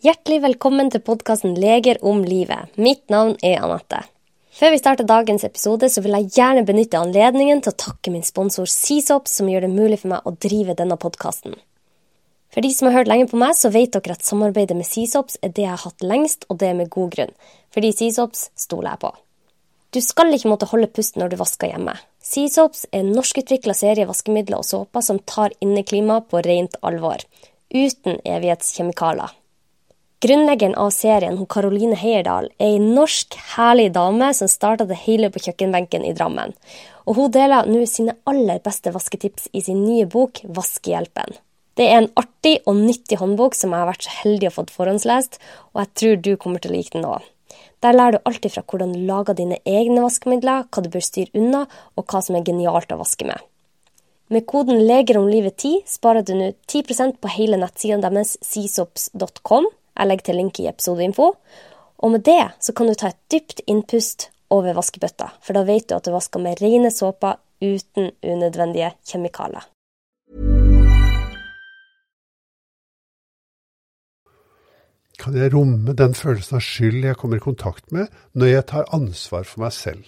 Hjertelig velkommen til podkasten Leger om livet. Mitt navn er Anette. Før vi starter dagens episode, så vil jeg gjerne benytte anledningen til å takke min sponsor Seasop, som gjør det mulig for meg å drive denne podkasten. For de som har hørt lenge på meg, så vet dere at samarbeidet med Seasops er det jeg har hatt lengst, og det er med god grunn. Fordi Seasops stoler jeg på. Du skal ikke måtte holde pusten når du vasker hjemme. Seasops er en norskutvikla serie vaskemidler og såper som tar inneklimaet på rent alvor. Uten evighetskjemikalier. Grunnleggeren av serien, hun Karoline Heierdal, er ei norsk, herlig dame som starta det hele på kjøkkenbenken i Drammen. Og hun deler nå sine aller beste vasketips i sin nye bok Vaskehjelpen. Det er en artig og nyttig håndbok som jeg har vært så heldig å få forhåndslest, og jeg tror du kommer til å like den òg. Der lærer du alltid fra hvordan du lager dine egne vaskemidler, hva du bør styre unna, og hva som er genialt å vaske med. Med koden 'Leger om livet 10' sparer du nå 10% på hele nettsiden deres seasops.com jeg legger til link i episodeinfo. Og med det så kan du ta et dypt innpust over vaskebøtta, for da vet du at du vasker med rene såper uten unødvendige kjemikalier. Kan jeg romme den følelsen av skyld jeg kommer i kontakt med, når jeg tar ansvar for meg selv,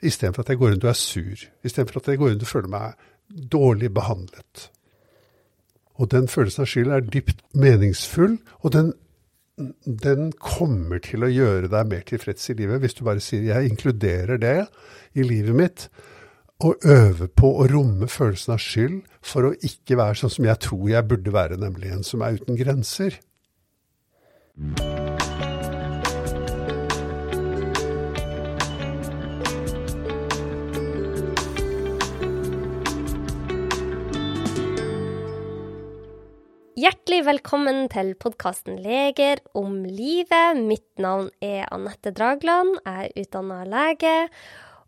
istedenfor at jeg går rundt og er sur, istedenfor at jeg går rundt og føler meg dårlig behandlet? Og den følelsen av skyld er dypt meningsfull, og den den kommer til å gjøre deg mer tilfreds i livet hvis du bare sier 'jeg inkluderer det i livet mitt', og øver på å romme følelsen av skyld for å ikke være sånn som jeg tror jeg burde være, nemlig en som er uten grenser. Hjertelig velkommen til podkasten Leger om livet. Mitt navn er Anette Dragland. Jeg er utdanna lege.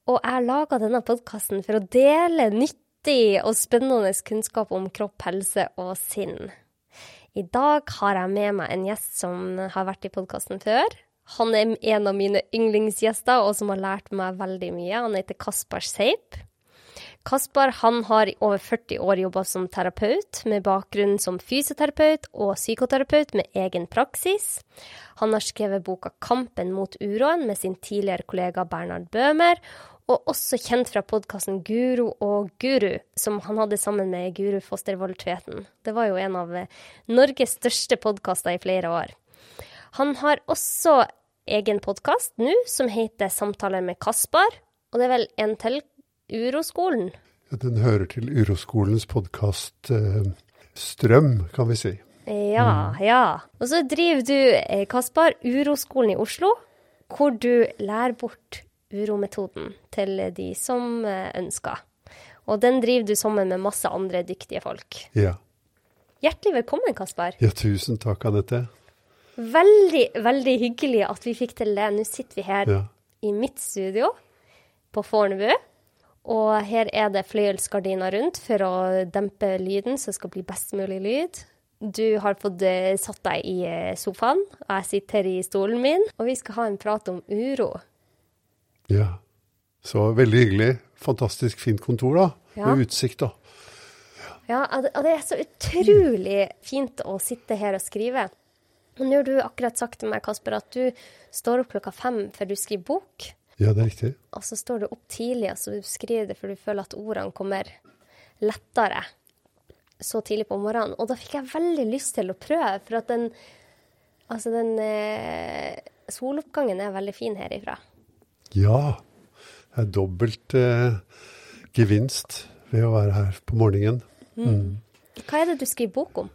Og jeg laga denne podkasten for å dele nyttig og spennende kunnskap om kropp, helse og sinn. I dag har jeg med meg en gjest som har vært i podkasten før. Han er en av mine yndlingsgjester og som har lært meg veldig mye. Han heter Kaspar Seip. Kaspar han har i over 40 år jobba som terapeut, med bakgrunn som fysioterapeut og psykoterapeut med egen praksis. Han har skrevet boka 'Kampen mot uroen' med sin tidligere kollega Bernhard Bøhmer, og også kjent fra podkasten Guro og Guru, som han hadde sammen med Guru Fostervold Tveten. Det var jo en av eh, Norges største podkaster i flere år. Han har også egen podkast nå som heter Samtaler med Kaspar, og det er vel en til Uroskolen? Den hører til Uroskolens podkast eh, Strøm, kan vi si. Ja, mm. ja. Og så driver du, eh, Kaspar, Uroskolen i Oslo, hvor du lærer bort urometoden til de som eh, ønsker. Og den driver du sammen med masse andre dyktige folk. Ja. Hjertelig velkommen, Kaspar. Ja, tusen takk, Anette. Veldig, veldig hyggelig at vi fikk til det. Nå sitter vi her ja. i mitt studio på Fornebu. Og her er det fløyelsgardiner rundt for å dempe lyden, så det skal bli best mulig lyd. Du har fått eh, satt deg i eh, sofaen, og jeg sitter i stolen min. Og vi skal ha en prat om uro. Ja. Så veldig hyggelig. Fantastisk fint kontor, da. Ja. Med utsikt, da. Ja, og det er så utrolig fint å sitte her og skrive. Og nå har du akkurat sagt til meg, Kasper, at du står opp klokka fem før du skriver bok. Ja, det er riktig. Og så står du opp tidlig og så du skriver det for du føler at ordene kommer lettere så tidlig på morgenen. Og da fikk jeg veldig lyst til å prøve, for at den Altså, den eh, soloppgangen er veldig fin herifra. Ja. Det er dobbelt eh, gevinst ved å være her på morgenen. Mm. Mm. Hva er det du skriver bok om?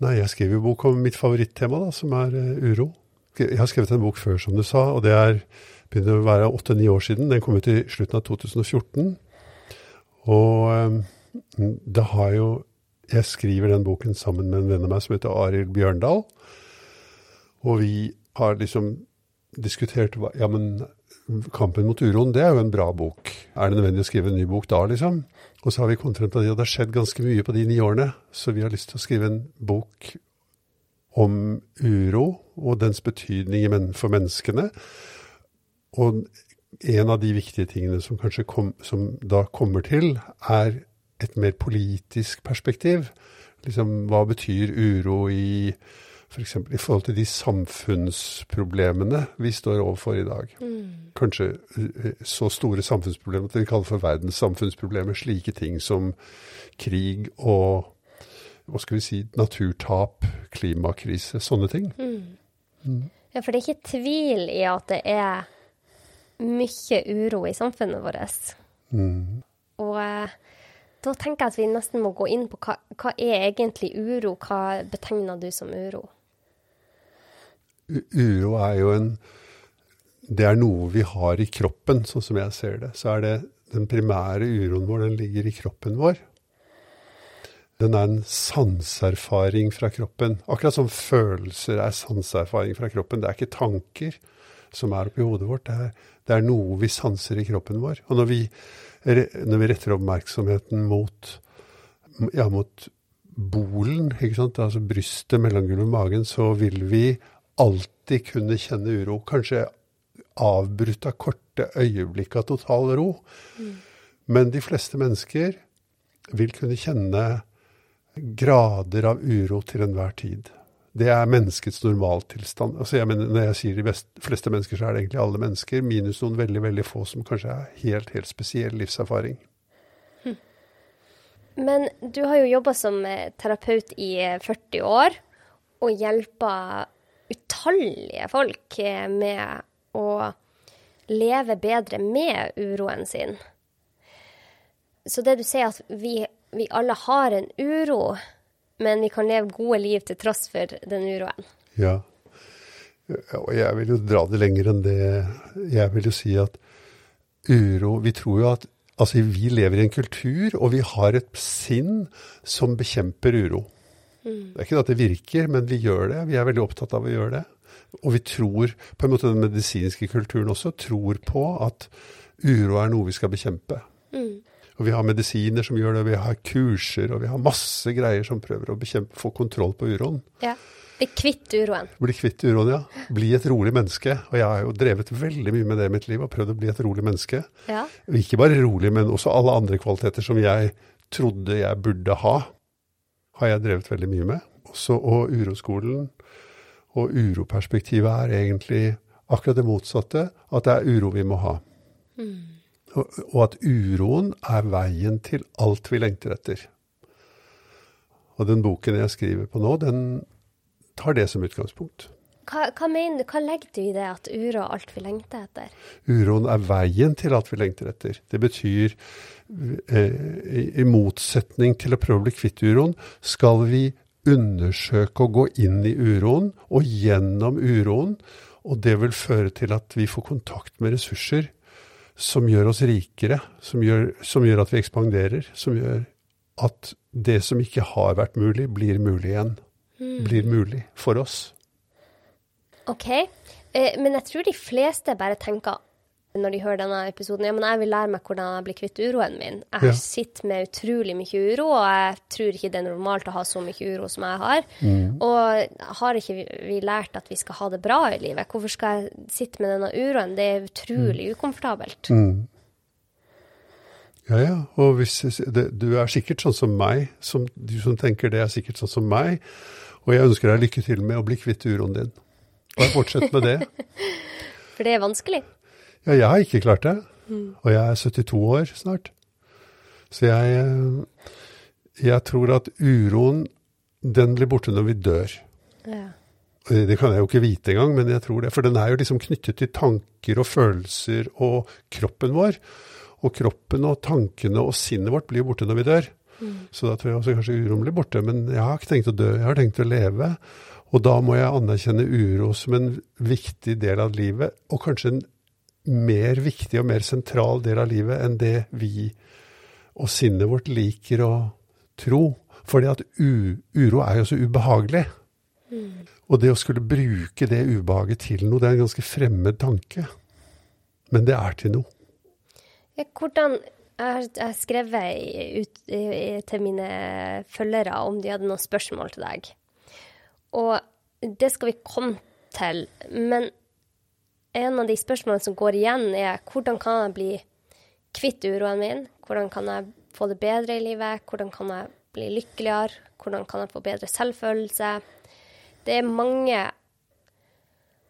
Nei, jeg skriver bok om mitt favorittema, da, som er uh, uro. Jeg har skrevet en bok før, som du sa, og det er begynner å være åtte-ni år siden. Den kom ut i slutten av 2014. Og um, det har jo Jeg skriver den boken sammen med en venn av meg som heter Arild Bjørndal. Og vi har liksom diskutert Ja, men Kampen mot uroen, det er jo en bra bok. Er det nødvendig å skrive en ny bok da, liksom? Og så har vi kommet frem til at det har skjedd ganske mye på de ni årene, så vi har lyst til å skrive en bok om uro og dens betydning for menneskene. Og en av de viktige tingene som kom, som da kommer til, er et mer politisk perspektiv. Liksom, hva betyr uro i F.eks. For i forhold til de samfunnsproblemene vi står overfor i dag. Mm. Kanskje eh, så store samfunnsproblemer at vi kaller for verdenssamfunnsproblemer. Slike ting som krig og hva skal vi si, naturtap, klimakrise, sånne ting. Mm. Ja, for det er ikke tvil i at det er mye uro i samfunnet vårt. Mm. Og eh, da tenker jeg at vi nesten må gå inn på hva, hva er egentlig uro? Hva betegner du som uro? U- Uro er jo en Det er noe vi har i kroppen, sånn som jeg ser det. Så er det den primære uroen vår, den ligger i kroppen vår. Den er en sanseerfaring fra kroppen. Akkurat som følelser er sanseerfaring fra kroppen. Det er ikke tanker som er oppi hodet vårt. Det er, det er noe vi sanser i kroppen vår. Og når vi, når vi retter oppmerksomheten mot, ja, mot bolen, altså brystet, mellomgulvet, magen, så vil vi alltid kunne kjenne uro. Kanskje avbrutt av korte øyeblikk av total ro. Men de fleste mennesker vil kunne kjenne grader av uro til enhver tid. Det er menneskets normaltilstand. Altså jeg mener, når jeg sier de best, fleste mennesker, så er det egentlig alle mennesker, minus noen veldig veldig få som kanskje er helt, helt spesiell livserfaring. Men du har jo jobba som eh, terapeut i eh, 40 år, og hjelpa utallige folk eh, med å leve bedre med uroen sin. Så det du sier at vi, vi alle har en uro, men vi kan leve gode liv til tross for den uroen. Ja. Og jeg vil jo dra det lenger enn det. Jeg vil jo si at uro Vi tror jo at Altså, vi lever i en kultur, og vi har et sinn som bekjemper uro. Det er ikke at det virker, men vi gjør det. Vi er veldig opptatt av å gjøre det. Og vi tror, på en måte den medisinske kulturen også, tror på at uro er noe vi skal bekjempe. Og vi har medisiner som gjør det, vi har kurser, og vi har masse greier som prøver å bekjempe, få kontroll på uroen. Ja. Bli kvitt uroen. Bli kvitt uroen, ja. Bli et rolig menneske. Og jeg har jo drevet veldig mye med det i mitt liv, og prøvd å bli et rolig menneske. Ja. Ikke bare rolig, men også alle andre kvaliteter som jeg trodde jeg burde ha, har jeg drevet veldig mye med. Også, og uroskolen og uroperspektivet er egentlig akkurat det motsatte, at det er uro vi må ha. Og, og at uroen er veien til alt vi lengter etter. Og den boken jeg skriver på nå, den tar det som utgangspunkt. Hva, hva mener hva legger du i det at uro er alt vi lengter etter? Uroen er veien til alt vi lengter etter. Det betyr, eh, i, motsetning til å prøve å bli kvitt uroen, skal vi undersøke å gå inn i uroen og gjennom uroen, og det vil føre til at vi får kontakt med ressurser som gjør oss rikere, som gjør, som gjør at vi ekspanderer, som gjør at det som ikke har vært mulig, blir mulig igjen. Blir mulig for oss. OK. Eh, men jeg tror de fleste bare tenker når de hører denne episoden, ja, men jeg vil lære meg hvordan jeg blir kvitt uroen min. Jeg Ja. sitter med utrolig mye uro, og jeg tror ikke det er normalt å ha så mye uro som jeg har. Og har ikke vi, vi lært at vi skal ha det bra i livet? Hvorfor skal jeg sitte med denne uroen? Det er utrolig ukomfortabelt. Ja, ja. Og hvis, det, du er sikkert sånn som meg. Som, du som tenker det er sikkert sånn som meg. Og jeg ønsker deg lykke til med å bli kvitt uroen din. Bare fortsett med det. For det er vanskelig. Ja, jeg har ikke klart det. Og jeg er 72 år snart. Så jeg, eh, jeg tror at uroen, den blir borte når vi dør. Ja. Det kan jeg jo ikke vite engang, men jeg tror det. For den er jo liksom knyttet til tanker og følelser og kroppen vår. Og kroppen og tankene og sinnet vårt blir borte når vi dør. Så da tror jeg også kanskje uroen blir borte. Men jeg har ikke tenkt å dø, jeg har tenkt å leve. Og da må jeg anerkjenne uro som en viktig del av livet, og kanskje en mer viktig og mer sentral del av livet enn det vi og sinnet vårt liker å tro. Fordi at uro er jo så ubehagelig. Og det å skulle bruke det ubehaget til noe, det er en ganske fremmed tanke. Men det er til noe. Hvordan Jeg har skrevet ut til mine følgere om de hadde noen spørsmål til deg. Og det skal vi komme til. Men en av de spørsmålene som går igjen, er hvordan kan jeg bli kvitt uroen min? Hvordan kan jeg få det bedre i livet? Hvordan kan jeg bli lykkeligere? Hvordan kan jeg få bedre selvfølelse? det er mange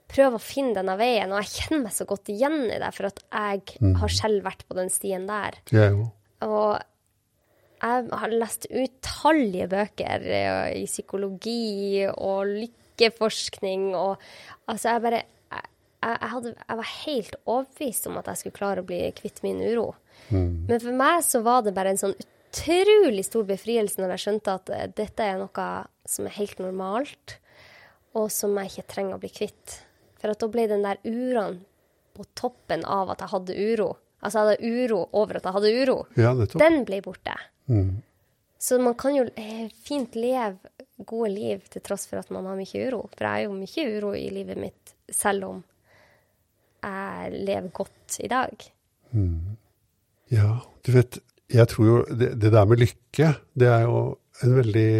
prøver å finne denne veien, og jeg kjenner meg så godt igjen i det, for at jeg har selv vært på den stien der. Jeg. Og jeg har lest utallige bøker eh, i psykologi og lykkeforskning og altså jeg bare jeg, hadde, jeg var helt overbevist om at jeg skulle klare å bli kvitt min uro. Men for meg så var det bare en sånn utrolig stor befrielse når jeg skjønte at eh, dette er noe som er helt normalt, og som jeg ikke trenger å bli kvitt. For at da ble den der uroen på toppen av at jeg hadde uro. Altså jeg hadde uro over at jeg hadde uro. Ja. Den ble borte. Så man kan jo eh, fint leve gode liv til tross for at man har mye uro. For jeg har jo mye uro i livet mitt, selv om jeg lever godt i dag. Ja, du vet, jeg tror jo det, det der med lykke, det er jo en veldig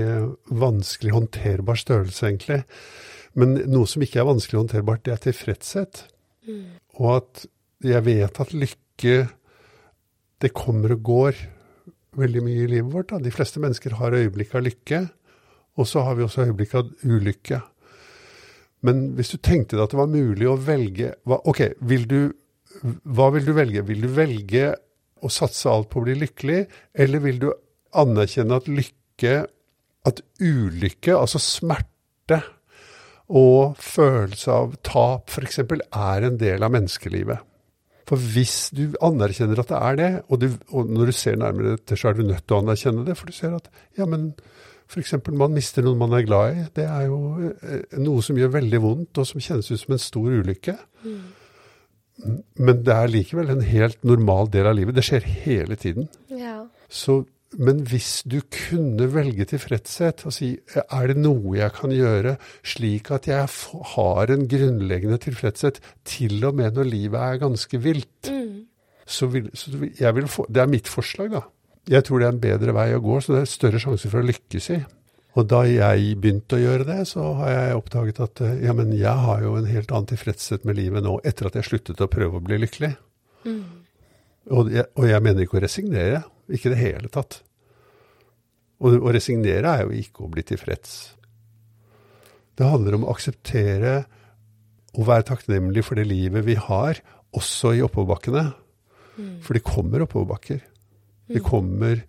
vanskelig håndterbar størrelse, egentlig. Men noe som ikke er vanskelig håndterbart, det er tilfredshet. Og at jeg vet at lykke, det kommer og går veldig mye i livet vårt. Da. De fleste mennesker har øyeblikk av lykke, og så har vi også øyeblikk av ulykke. Men hvis du tenkte deg at det var mulig å velge hva, Ok, vil du, hva vil du velge? Vil du velge å satse alt på å bli lykkelig, eller vil du anerkjenne at lykke, at ulykke, altså smerte og følelse av tap f.eks., er en del av menneskelivet? For hvis du anerkjenner at det er det, og, du, og når du ser nærmere etter, så er du nødt til å anerkjenne det, for du ser at ja, men f.eks. man mister noen man er glad i. Det er jo eh, noe som gjør veldig vondt, og som kjennes ut som en stor ulykke. Men det er likevel en helt normal del av livet. Det skjer hele tiden. Ja. Så, men hvis du kunne velge tilfredshet og si er det noe jeg kan gjøre slik at jeg har en grunnleggende tilfredshet, til og med når livet er ganske vilt, så vil, så jeg vil få, Det er mitt forslag, da. Jeg tror det er en bedre vei å gå, så det er større sjanse for å lykkes i. Og da jeg begynte å gjøre det, så har jeg oppdaget at eh, ja, men jeg har jo en helt annen tilfredshet med livet nå, etter at jeg sluttet å prøve å bli lykkelig. Og, jeg, og jeg mener ikke å resignere. Ikke i det hele tatt. Og å resignere er jo ikke å bli tilfreds. Det handler om å akseptere og være takknemlig for det livet vi har, også i oppoverbakkene. For det kommer oppoverbakker. Det kommer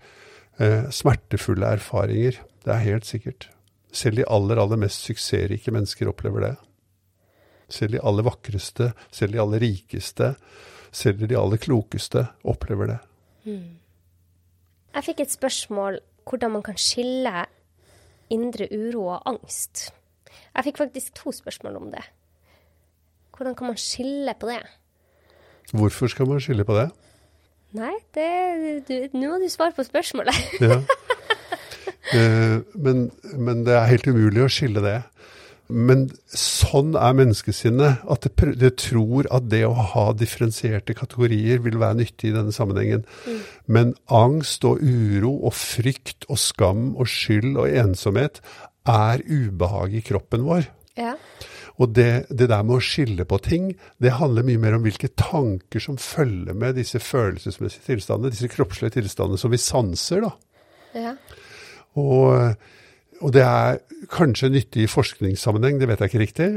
eh, smertefulle erfaringer. Det er helt sikkert. Selv de aller, aller mest suksessrike mennesker opplever det. Selv de aller vakreste, selv de aller rikeste, selv de aller klokeste opplever det. Jeg fikk et spørsmål hvordan man kan skille indre uro og angst. Jeg fikk faktisk to spørsmål om det. Hvordan kan man skille på det? Hvorfor skal man skille på det? Nei, det, du, nå må du svare på spørsmålet. Ja. Eh, men, men det er helt umulig å skille det. Men sånn er menneskesinnet. At det, det tror at det å ha differensierte kategorier vil være nyttig i denne sammenhengen. Men angst og uro og frykt og skam og skyld og ensomhet er ubehag i kroppen vår. Ja. Og det, det der med å skille på ting, det handler mye mer om hvilke tanker som følger med disse følelsesmessige tilstandene, disse kroppslige tilstandene som vi sanser, da. ja. Og, og det er kanskje nyttig i forskningssammenheng, det vet jeg ikke riktig.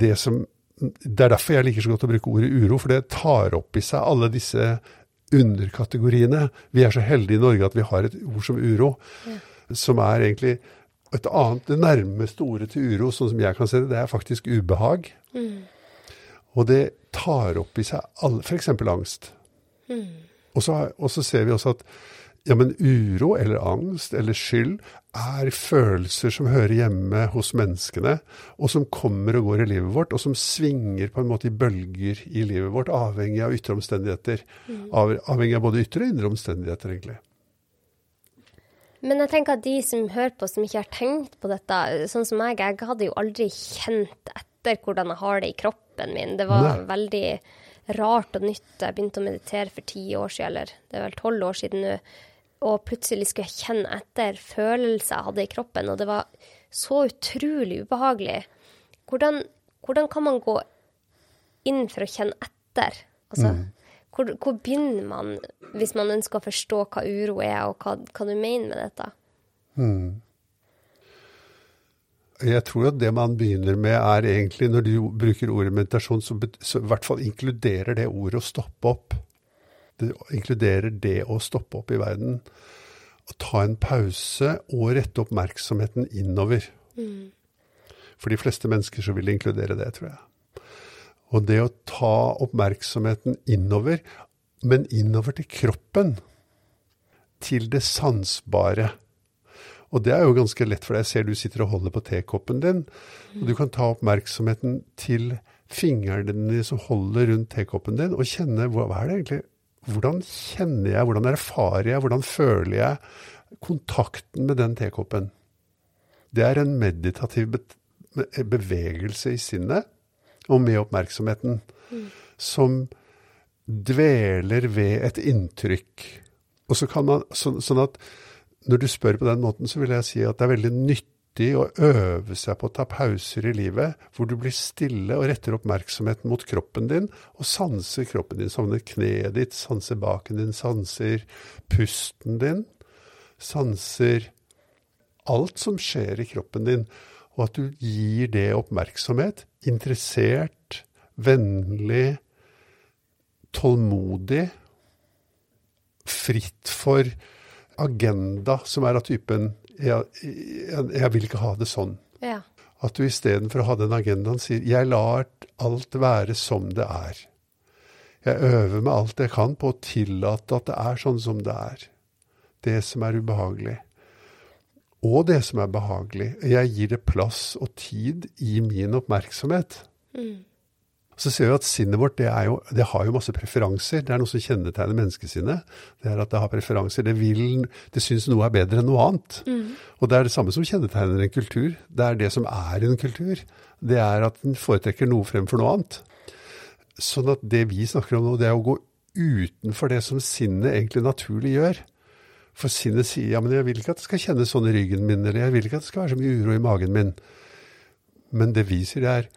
Det, som, det er derfor jeg liker så godt å bruke ordet uro, for det tar opp i seg alle disse underkategoriene. Vi er så heldige i Norge at vi har et ord som uro, som er egentlig et annet, det nærmeste ordet til uro, sånn som jeg kan se det, det er faktisk ubehag. Og det tar opp i seg alle, f.eks. angst. Og, så, og så ser vi også at ja, men uro eller angst eller skyld er følelser som hører hjemme hos menneskene, og som kommer og går i livet vårt, og som svinger på en måte i bølger i livet vårt, avhengig av ytre omstendigheter. Av, avhengig av både ytre og indre omstendigheter, egentlig. Men jeg tenker at de som hører på, som ikke har tenkt på dette, sånn som meg, jeg hadde jo aldri kjent etter hvordan jeg har det i kroppen min. Det var Nei. veldig rart og nytt. Jeg begynte å meditere for ti år siden, eller det er vel tolv år siden nå. Og plutselig skulle jeg kjenne etter følelser jeg hadde i kroppen, og det var så utrolig ubehagelig. Hvordan, hvordan kan man gå inn for å kjenne etter? Altså, hvor, hvor begynner man hvis man ønsker å forstå hva uro er, og hva, hva du mener med dette? jeg tror at det man begynner med, er egentlig Når du bruker ordet meditasjon, så, så i hvert fall inkluderer det ordet å stoppe opp. Det inkluderer det å stoppe opp i verden. Å ta en pause og rette oppmerksomheten innover. Mm. For de fleste mennesker så vil det inkludere det, tror jeg. Og det å ta oppmerksomheten innover, men innover til kroppen, til det sansbare. Og det er jo ganske lett for deg. Jeg ser du sitter og holder på tekoppen din. Og du kan ta oppmerksomheten til fingrene dine som holder rundt tekoppen din, og kjenne hva, er det egentlig Hvordan kjenner jeg, hvordan erfarer jeg, hvordan føler jeg kontakten med den tekoppen? Det er en meditativ bevegelse i sinnet og med oppmerksomheten mm. som dveler ved et inntrykk. Og så kan man, så, sånn at når du spør på den måten, så vil jeg si at det er veldig nyttig å øve seg på å ta pauser i livet, hvor du blir stille og retter oppmerksomheten mot kroppen din, og sanser kroppen din. Savner kneet ditt, sanser baken din, sanser pusten din. Sanser alt som skjer i kroppen din, og at du gir det oppmerksomhet. Interessert, vennlig, tålmodig. Fritt for agenda som er av typen jeg, jeg, jeg vil ikke ha det sånn. Ja. At du istedenfor å ha den agendaen sier jeg lar alt være som det er. Jeg øver meg alt jeg kan på å tillate at det er sånn som det er. Det som er ubehagelig. Og det som er behagelig. Jeg gir det plass og tid i min oppmerksomhet. Mm. Så ser vi at sinnet vårt det, jo, det, har jo masse preferanser. Det er noe som kjennetegner menneskesinnet. Det er at det har preferanser. Det, vil, det syns noe er bedre enn noe annet. Mm. Og det er det samme som kjennetegner en kultur. Det er det som er en kultur. Det er at den foretrekker noe fremfor noe annet. Sånn at det vi snakker om nå, det er å gå utenfor det som sinnet egentlig naturlig gjør. For sinnet sier ja, men jeg vil ikke at det skal kjennes sånn i ryggen min, eller jeg vil ikke at det skal være så mye uro i magen min. Men det vi sier, er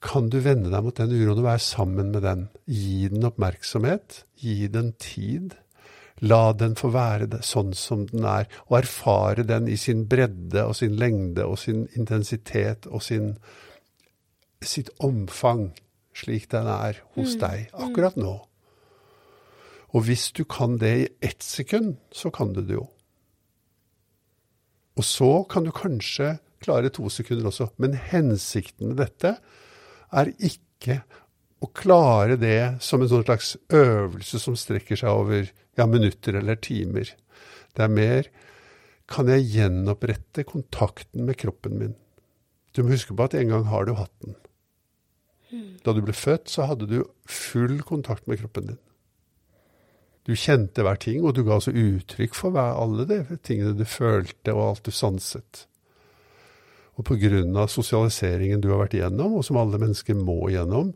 kan du vende deg mot den uroen og være sammen med den. Gi den oppmerksomhet, gi den tid. La den få være det, sånn som den er, og erfare den i sin bredde og sin lengde og sin intensitet og sin, sitt omfang, slik den er hos mm. deg akkurat nå. Og hvis du kan det i ett sekund, så kan du det jo. Og så kan du kanskje klare to sekunder også. Men hensikten med dette er ikke å klare det som en sånn slags øvelse som strekker seg over ja, minutter eller timer. Det er mer kan jeg gjenopprette kontakten med kroppen min. Du må huske på at en gang har du hatt den. Da du ble født, så hadde du full kontakt med kroppen din. Du kjente hver ting, og du ga altså uttrykk for hver, alle de tingene du følte, og alt du sanset. Og på grunn av sosialiseringen du har vært igjennom, og som alle mennesker må igjennom,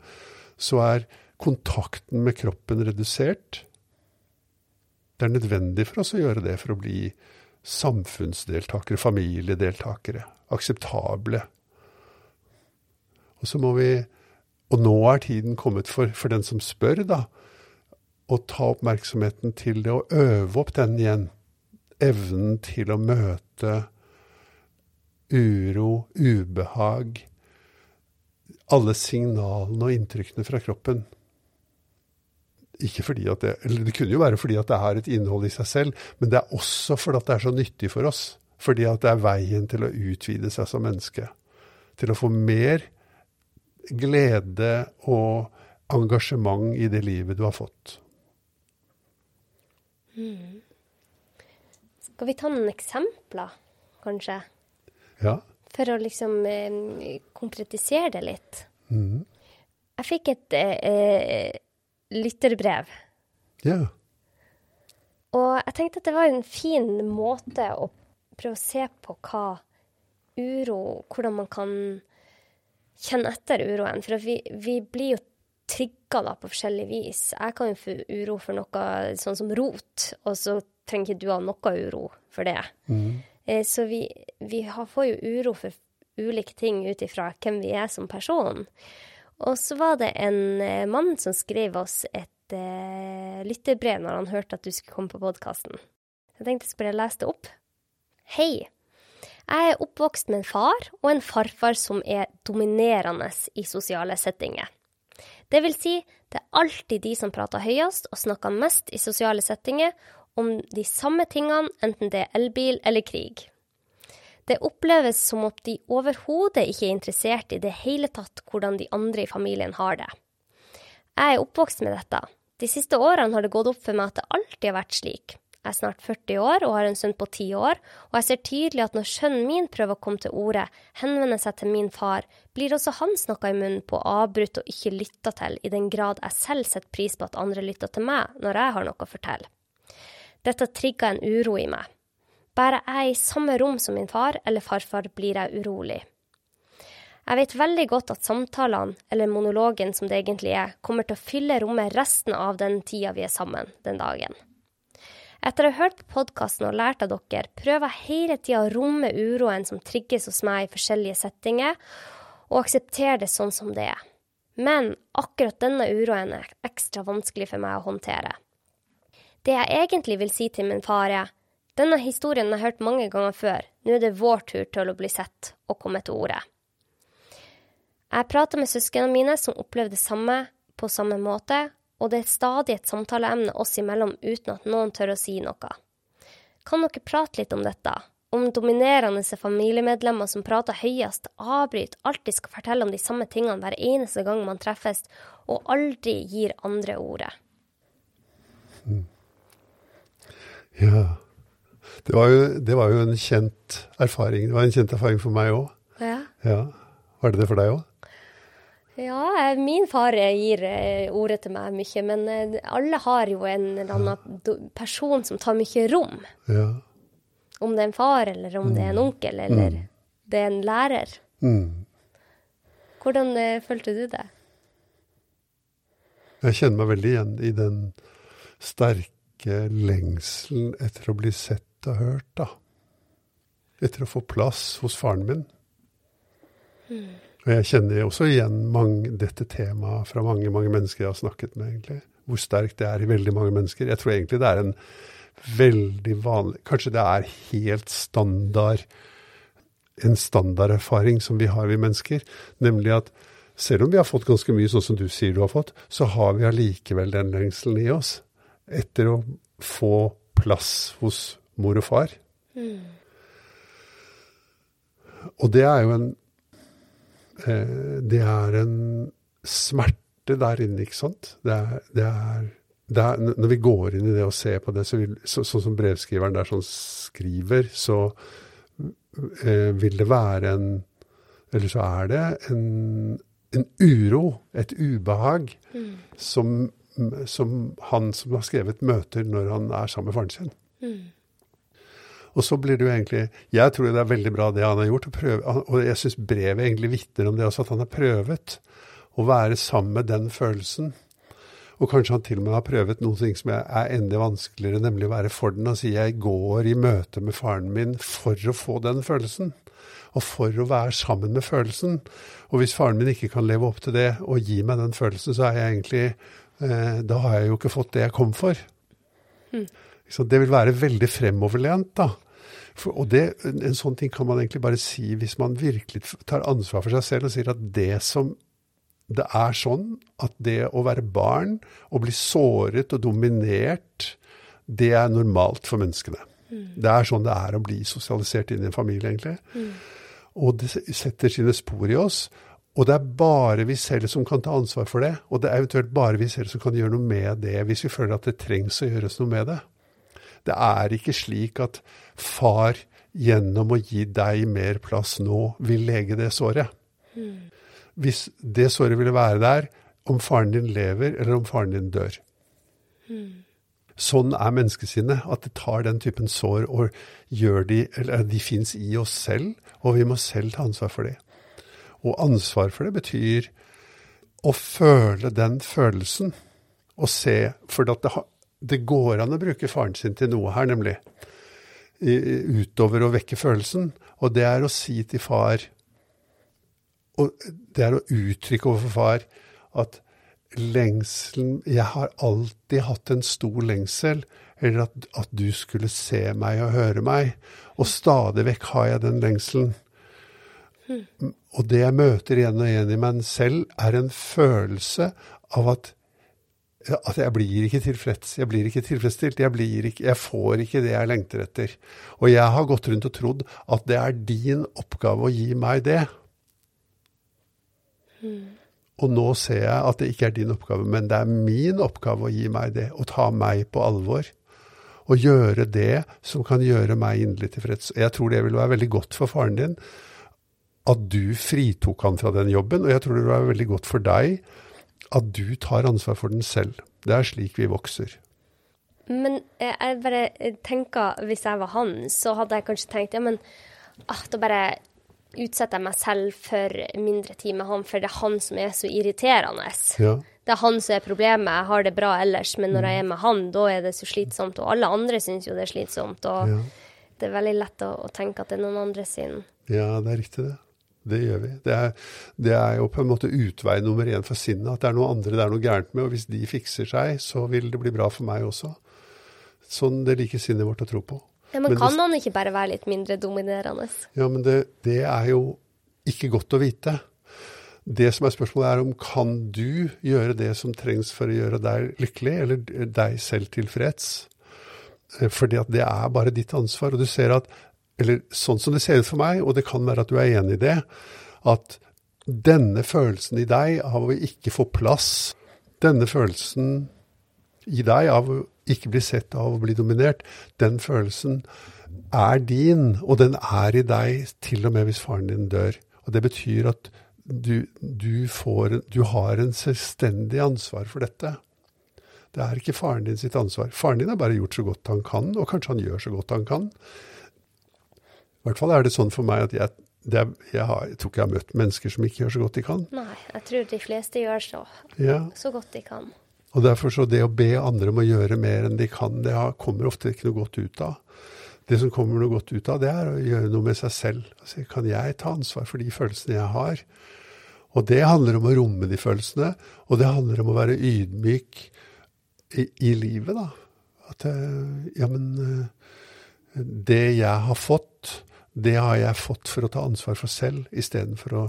så er kontakten med kroppen redusert. Det er nødvendig for oss å gjøre det for å bli samfunnsdeltakere, familiedeltakere, akseptable. Og så må vi, og nå er tiden kommet for, for den som spør, da, å ta oppmerksomheten til det, og øve opp den igjen. Evnen til å møte uro, ubehag Alle signalene og inntrykkene fra kroppen. Ikke fordi at det, eller det kunne jo være fordi at det har et innhold i seg selv, men det er også fordi at det er så nyttig for oss. Fordi at det er veien til å utvide seg som menneske. Til å få mer glede og engasjement i det livet du har fått. Mm. Skal vi ta noen eksempler, kanskje? Ja. For å liksom eh, konkretisere det litt. Mm. Jeg fikk et eh, lytterbrev. Ja. Og jeg tenkte at det var en fin måte å prøve å se på hva uro Hvordan man kan kjenne etter uroen. For vi, vi, blir jo trigga da på forskjellig vis. Jeg kan jo få uro for noe sånn som rot, og så trenger ikke du ha noe uro for det. Mm. Eh, så vi, vi får jo uro for ulike ting ut ifra hvem vi er som person. Og så var det en eh, mann som skrev oss et uh, lytterbrev når han hørte at du skulle komme på podkasten. Jeg tenkte jeg skulle lese det opp. Hei. Jeg er oppvokst med en far og en farfar som er dominerende i sosiale settinger. Det vil si, det er alltid de som prater høyest og snakker mest i sosiale settinger om de samme tingene, enten det er elbil eller krig. Det oppleves som om de overhodet ikke er interessert i det hele tatt hvordan de andre i familien har det. Jeg er oppvokst med dette. De siste årene har det gått opp for meg at det alltid har vært slik. Jeg er snart 40 år og har en sønn på 10 år, og jeg ser tydelig at når sønnen min prøver å komme til orde, henvender seg til min far, blir også han snakka i munnen på avbrutt og ikke lytta til, i den grad jeg selv setter pris på at andre lytter til meg når jeg har noe å fortelle. Dette trigger en uro i meg. Bare jeg er i samme rom som min far eller farfar, blir jeg urolig. Jeg vet veldig godt at samtalene, eller monologen som det egentlig er, kommer til å fylle rommet resten av den tida vi er sammen den dagen. Etter å ha hørt på podkasten og lært av dere, prøver jeg hele tida å romme uroen som trigges hos meg i forskjellige settinger, og akseptere det sånn som det er. Men akkurat denne uroen er ekstra vanskelig for meg å håndtere. Det jeg egentlig vil si til min far, er denne historien har jeg hørt mange ganger før, nå er det vår tur til å bli sett og komme til orde. Jeg prata med søsknene mine som opplevde det samme på samme måte, og det er stadig et samtaleemne oss imellom uten at noen tør å si noe. Kan dere prate litt om dette? Om dominerende familiemedlemmer som prater høyest, avbryter, alltid skal fortelle om de samme tingene hver eneste gang man treffes, og aldri gir andre ordet? Mm. Ja. Det var, jo, det var, jo, en kjent erfaring. Det var en kjent erfaring for meg òg. Ja. ja. Var det det for deg òg? Ja, eh, min far eh, gir eh, ordet til meg mye, men alle har jo en eller annen person som tar mye rom. Ja. Om det er en far, eller om det er en mm. onkel, eller mm. det er en lærer. Mm. Hvordan følte du det? Jeg kjenner meg veldig igjen i den sterke lengselen etter å bli sett og hørt, da. Etter å få plass hos faren min. Mm. Og jeg kjenner også igjen mange, dette temaet fra mange mange mennesker jeg har snakket med. egentlig. Hvor sterkt det er i veldig mange mennesker. Jeg tror egentlig det er en veldig vanlig Kanskje det er helt standard en standarderfaring som vi har, vi mennesker. Nemlig at selv om vi har fått ganske mye sånn som du sier du har fått, så har vi allikevel den lengselen i oss etter å få plass hos mor og far. Mm. Og det er jo en det er en smerte der inne, ikke sant. Det er, det er, det er, når vi går inn i det og ser på det, så vil, så, sånn som brevskriveren der sånn skriver, så eh, vil det være en Eller så er det en, en uro, et ubehag, mm. som, som, han som har skrevet, møter når han er sammen med faren sin. Mm. Og så blir det jo egentlig Jeg tror det er veldig bra det han har gjort. Prøve, og jeg syns brevet egentlig vitner om det også, at han har prøvet å være sammen med den følelsen. Og kanskje han til og med har prøvet noe som er enda vanskeligere, nemlig å være for den og sier jeg går i møte med faren min for å få den følelsen. Og for å være sammen med følelsen. Og hvis faren min ikke kan leve opp til det og gi meg den følelsen, så er jeg egentlig eh, Da har jeg jo ikke fått det jeg kom for. Mm. Så det vil være veldig fremoverlent, da. For, og det, en sånn ting kan man egentlig bare si hvis man virkelig tar ansvar for seg selv og sier at det som det er sånn at det å være barn og bli såret og dominert, det er normalt for menneskene. Mm. Det er sånn det er å bli sosialisert inn i en familie, egentlig. Mm. Og det setter sine spor i oss. Og det er bare vi selv som kan ta ansvar for det. Og det er eventuelt bare vi selv som kan gjøre noe med det, hvis vi føler at det trengs å gjøres noe med det. Det er ikke slik at far gjennom å gi deg mer plass nå vil lege det såret. Hvis det såret ville være der om faren din lever eller om faren din dør. Sånn er menneskesinnet, at det tar den typen sår og gjør de Eller de fins i oss selv, og vi må selv ta ansvar for det. Og ansvar for det betyr å føle den følelsen og se For det, det går an å bruke faren sin til noe her, nemlig. Utover å vekke følelsen. Og det er å si til far Og det er å uttrykke overfor far at lengselen Jeg har alltid hatt en stor lengsel eller at, at du skulle se meg og høre meg. Og stadig vekk har jeg den lengselen. Og det jeg møter igjen og igjen i meg selv, er en følelse av at, at jeg blir ikke tilfreds. Jeg blir ikke tilfredsstilt. Jeg, blir ikke, jeg får ikke det jeg lengter etter. Og jeg har gått rundt og trodd at det er din oppgave å gi meg det. Mm. Og nå ser jeg at det ikke er din oppgave, men det er min oppgave å gi meg det, å ta meg på alvor. Og gjøre det som kan gjøre meg inderlig tilfreds. Jeg tror det vil være veldig godt for faren din at du fritok han fra den jobben, og jeg tror det vil være veldig godt for deg at du tar ansvar for den selv. Det er slik vi vokser. Men jeg bare tenker, hvis jeg var han, så hadde jeg kanskje tenkt ja, men ah, da bare utsetter jeg meg selv for mindre tid med han, for det er han som er så irriterende. Ja. Det er han som er problemet. Jeg har det bra ellers, men når jeg er med han, da er det så slitsomt. Og alle andre syns jo det er slitsomt. Og ja. det er veldig lett å, å, tenke at det er noen andre sin Ja, det er riktig, det. Det gjør vi. Det er, det er jo på en måte utvei nummer én for sinnet. At det er noe andre det er noe gærent med. Og hvis de fikser seg, så vil det bli bra for meg også. Sånn det liker sinnet vårt å tro på. Ja, Men, men kan det, han ikke bare være litt mindre dominerende? Ja, men det, det, er jo ikke godt å vite. Det som er spørsmålet, er om kan du gjøre det som trengs for å gjøre deg lykkelig, eller deg selv tilfreds? Eh, fordi at det er bare ditt ansvar. Og du ser at Eller sånn som det ser ut for meg, og det kan være at du er enig i det, at denne følelsen i deg av å ikke få plass, denne følelsen i deg av å ikke bli sett av å bli dominert, den følelsen er din, og den er i deg til og med hvis faren din dør. Og Det betyr at du, du, får, du har en selvstendig ansvar for dette. Det er ikke faren din sitt ansvar. Faren din har bare gjort så godt han kan, og kanskje han gjør så godt han kan. I hvert fall er det sånn for meg at jeg, er, jeg, har, jeg tror ikke jeg har møtt mennesker som ikke gjør så godt de kan. Nei, jeg tror de fleste gjør så, ja. så godt de kan. Og derfor så det å be andre om å gjøre mer enn de kan, det kommer ofte ikke noe godt ut av. Det som kommer noe godt ut av, det er å gjøre noe med seg selv. Altså, kan jeg ta ansvar for de følelsene jeg har? Og det handler om å romme de følelsene, og det handler om å være ydmyk i, i livet, da. At eh, ja, men eh, det jeg har fått, det har jeg fått for å ta ansvar for selv, istedenfor å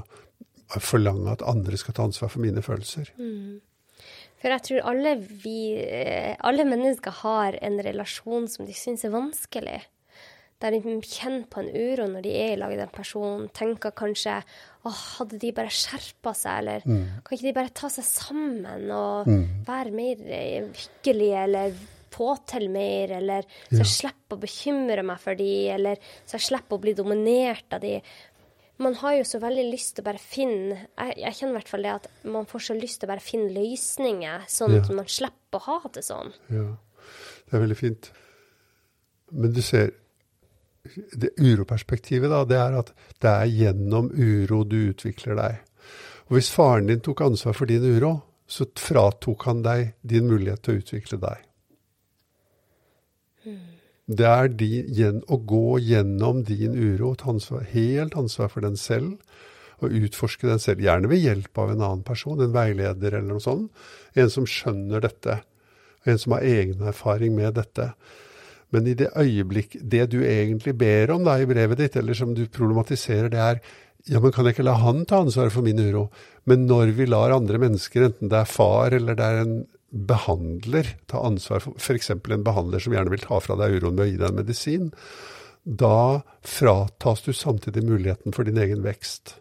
forlange at andre skal ta ansvar for mine følelser. Mm. For jeg tror alle vi Alle mennesker har en relasjon som de syns er vanskelig. Der de kjenner på en uro når de er i lag med den personen. Tenker kanskje åh, hadde de bare skjerpa seg, eller mm. kan ikke de bare ta seg sammen og mm. være mer hyggelige, eller få til mer, eller så jeg slipper å bekymre meg for de, eller så jeg slipper å bli dominert av de man har jo så veldig lyst til å bare finne jeg, jeg, kjenner i hvert fall det at man får så lyst til å bare finne løsninger, sånn at man slipper å ha det sånn. Ja, det er veldig fint. Men du ser, det uroperspektivet, da, det er at det er gjennom uro du utvikler deg. Og hvis faren din tok ansvar for din uro, så fratok han deg din mulighet til å utvikle deg. Det er de, å gå gjennom din uro, ta ansvar, helt ansvar for den selv, og utforske den selv. Gjerne ved hjelp av en annen person, en veileder eller noe sånt. En som skjønner dette. En som har egen erfaring med dette. Men i det øyeblikk Det du egentlig ber om da i brevet ditt, eller som du problematiserer, det er ja, men kan jeg ikke la han ta ansvaret for min uro? Men når vi lar andre mennesker, enten det er far eller det er en behandler ta ansvar for f.eks. en behandler som gjerne vil ta fra deg uroen med å gi deg en medisin, da fratas du samtidig muligheten for din egen vekst.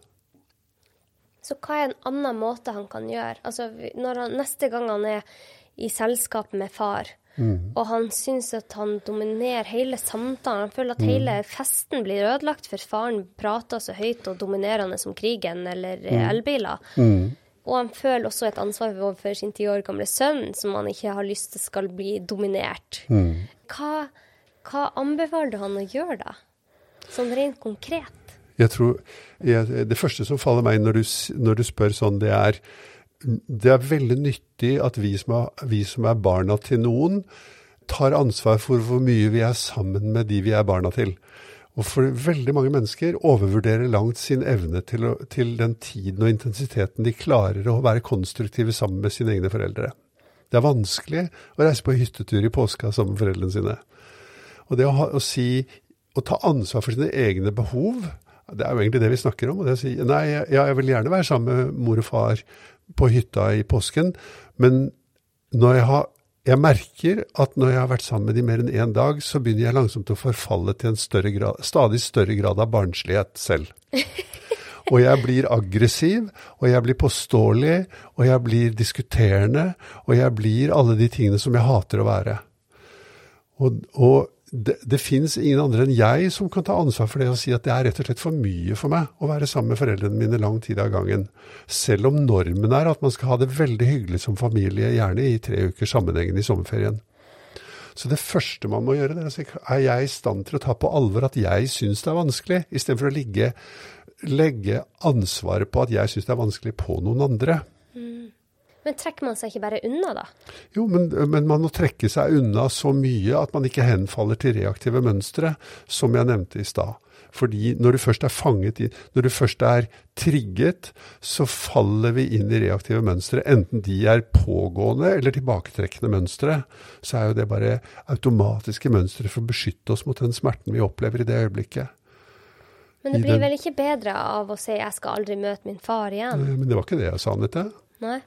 Så hva er en annen måte han kan gjøre? Altså, når han, Neste gang han er i selskap med far, mm. og han syns at han dominerer hele samtalen, han føler at mm. hele festen blir ødelagt for faren prater så høyt og dominerende som krigen eller mm. elbiler. Og han føler også et ansvar overfor sin ti år gamle sønn, som han ikke har lyst til skal bli dominert. Mm. Hva, hva, anbefaler du han å gjøre da, sånn rent konkret? Jeg tror, jeg, Det første som faller meg når du, når du spør sånn, det er det er veldig nyttig at vi som, er, vi som er barna til noen, tar ansvar for hvor mye vi er sammen med de vi er barna til. Og for veldig mange mennesker overvurderer langt sin evne til, å, til, den tiden og intensiteten de klarer å være konstruktive sammen med sine egne foreldre. Det er vanskelig å reise på hyttetur i påska sammen med foreldrene sine. Og det å, ha, å si å ta ansvar for sine egne behov, det er jo egentlig det vi snakker om. og det å si, Nei, ja, jeg vil gjerne være sammen med mor og far på hytta i påsken, men når jeg har jeg merker at når jeg har vært sammen med dem mer enn én dag, så begynner jeg langsomt å forfalle til en større grad, stadig større grad av barnslighet selv. Og jeg blir aggressiv, og jeg blir påståelig, og jeg blir diskuterende, og jeg blir alle de tingene som jeg hater å være. Og, og det, det fins ingen andre enn jeg som kan ta ansvar for det og si at det er rett og slett for mye for meg å være sammen med foreldrene mine lang tid av gangen. Selv om normen er at man skal ha det veldig hyggelig som familie, gjerne i tre uker sammenhengende i sommerferien. Så det første man må gjøre, er å si er jeg i stand til å ta på alvor at jeg syns det er vanskelig, istedenfor å ligge legge ansvaret på at jeg syns det er vanskelig på noen andre. Mm. Men trekker man seg ikke bare unna, da? Jo, men, men, man må trekke seg unna så mye at man ikke henfaller til reaktive mønstre, som jeg nevnte i stad. Fordi når du først er fanget i, når du først er trigget, så faller vi inn i reaktive mønstre. Enten de er pågående eller tilbaketrekkende mønstre, så er jo det bare automatiske mønstre for å beskytte oss mot den smerten vi opplever i det øyeblikket. Men det blir vel ikke bedre av å si 'jeg skal aldri møte min far igjen'? Men det var ikke det jeg sa, Anette. Nei.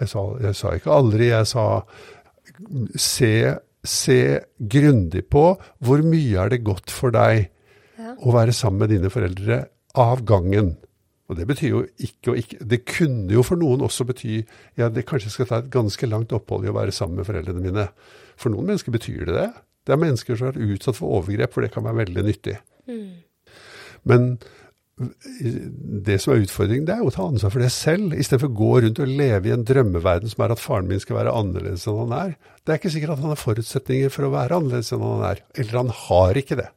Jeg sa, jeg sa ikke aldri, jeg sa se, se grundig på hvor mye er det godt for deg ja. å være sammen med dine foreldre av gangen. Og det betyr jo ikke og ikke Det kunne jo for noen også bety ja, det kanskje skal ta et ganske langt opphold i å være sammen med foreldrene mine. For noen mennesker betyr det det. Det er mennesker som er utsatt for overgrep, for det kan være veldig nyttig. Mm. Men det som er utfordringen, det er jo å ta ansvar for det selv, istedenfor å gå rundt og leve i en drømmeverden som er at faren min skal være annerledes enn han er. Det er ikke sikkert at han har forutsetninger for å være annerledes enn han er. Eller han har ikke det.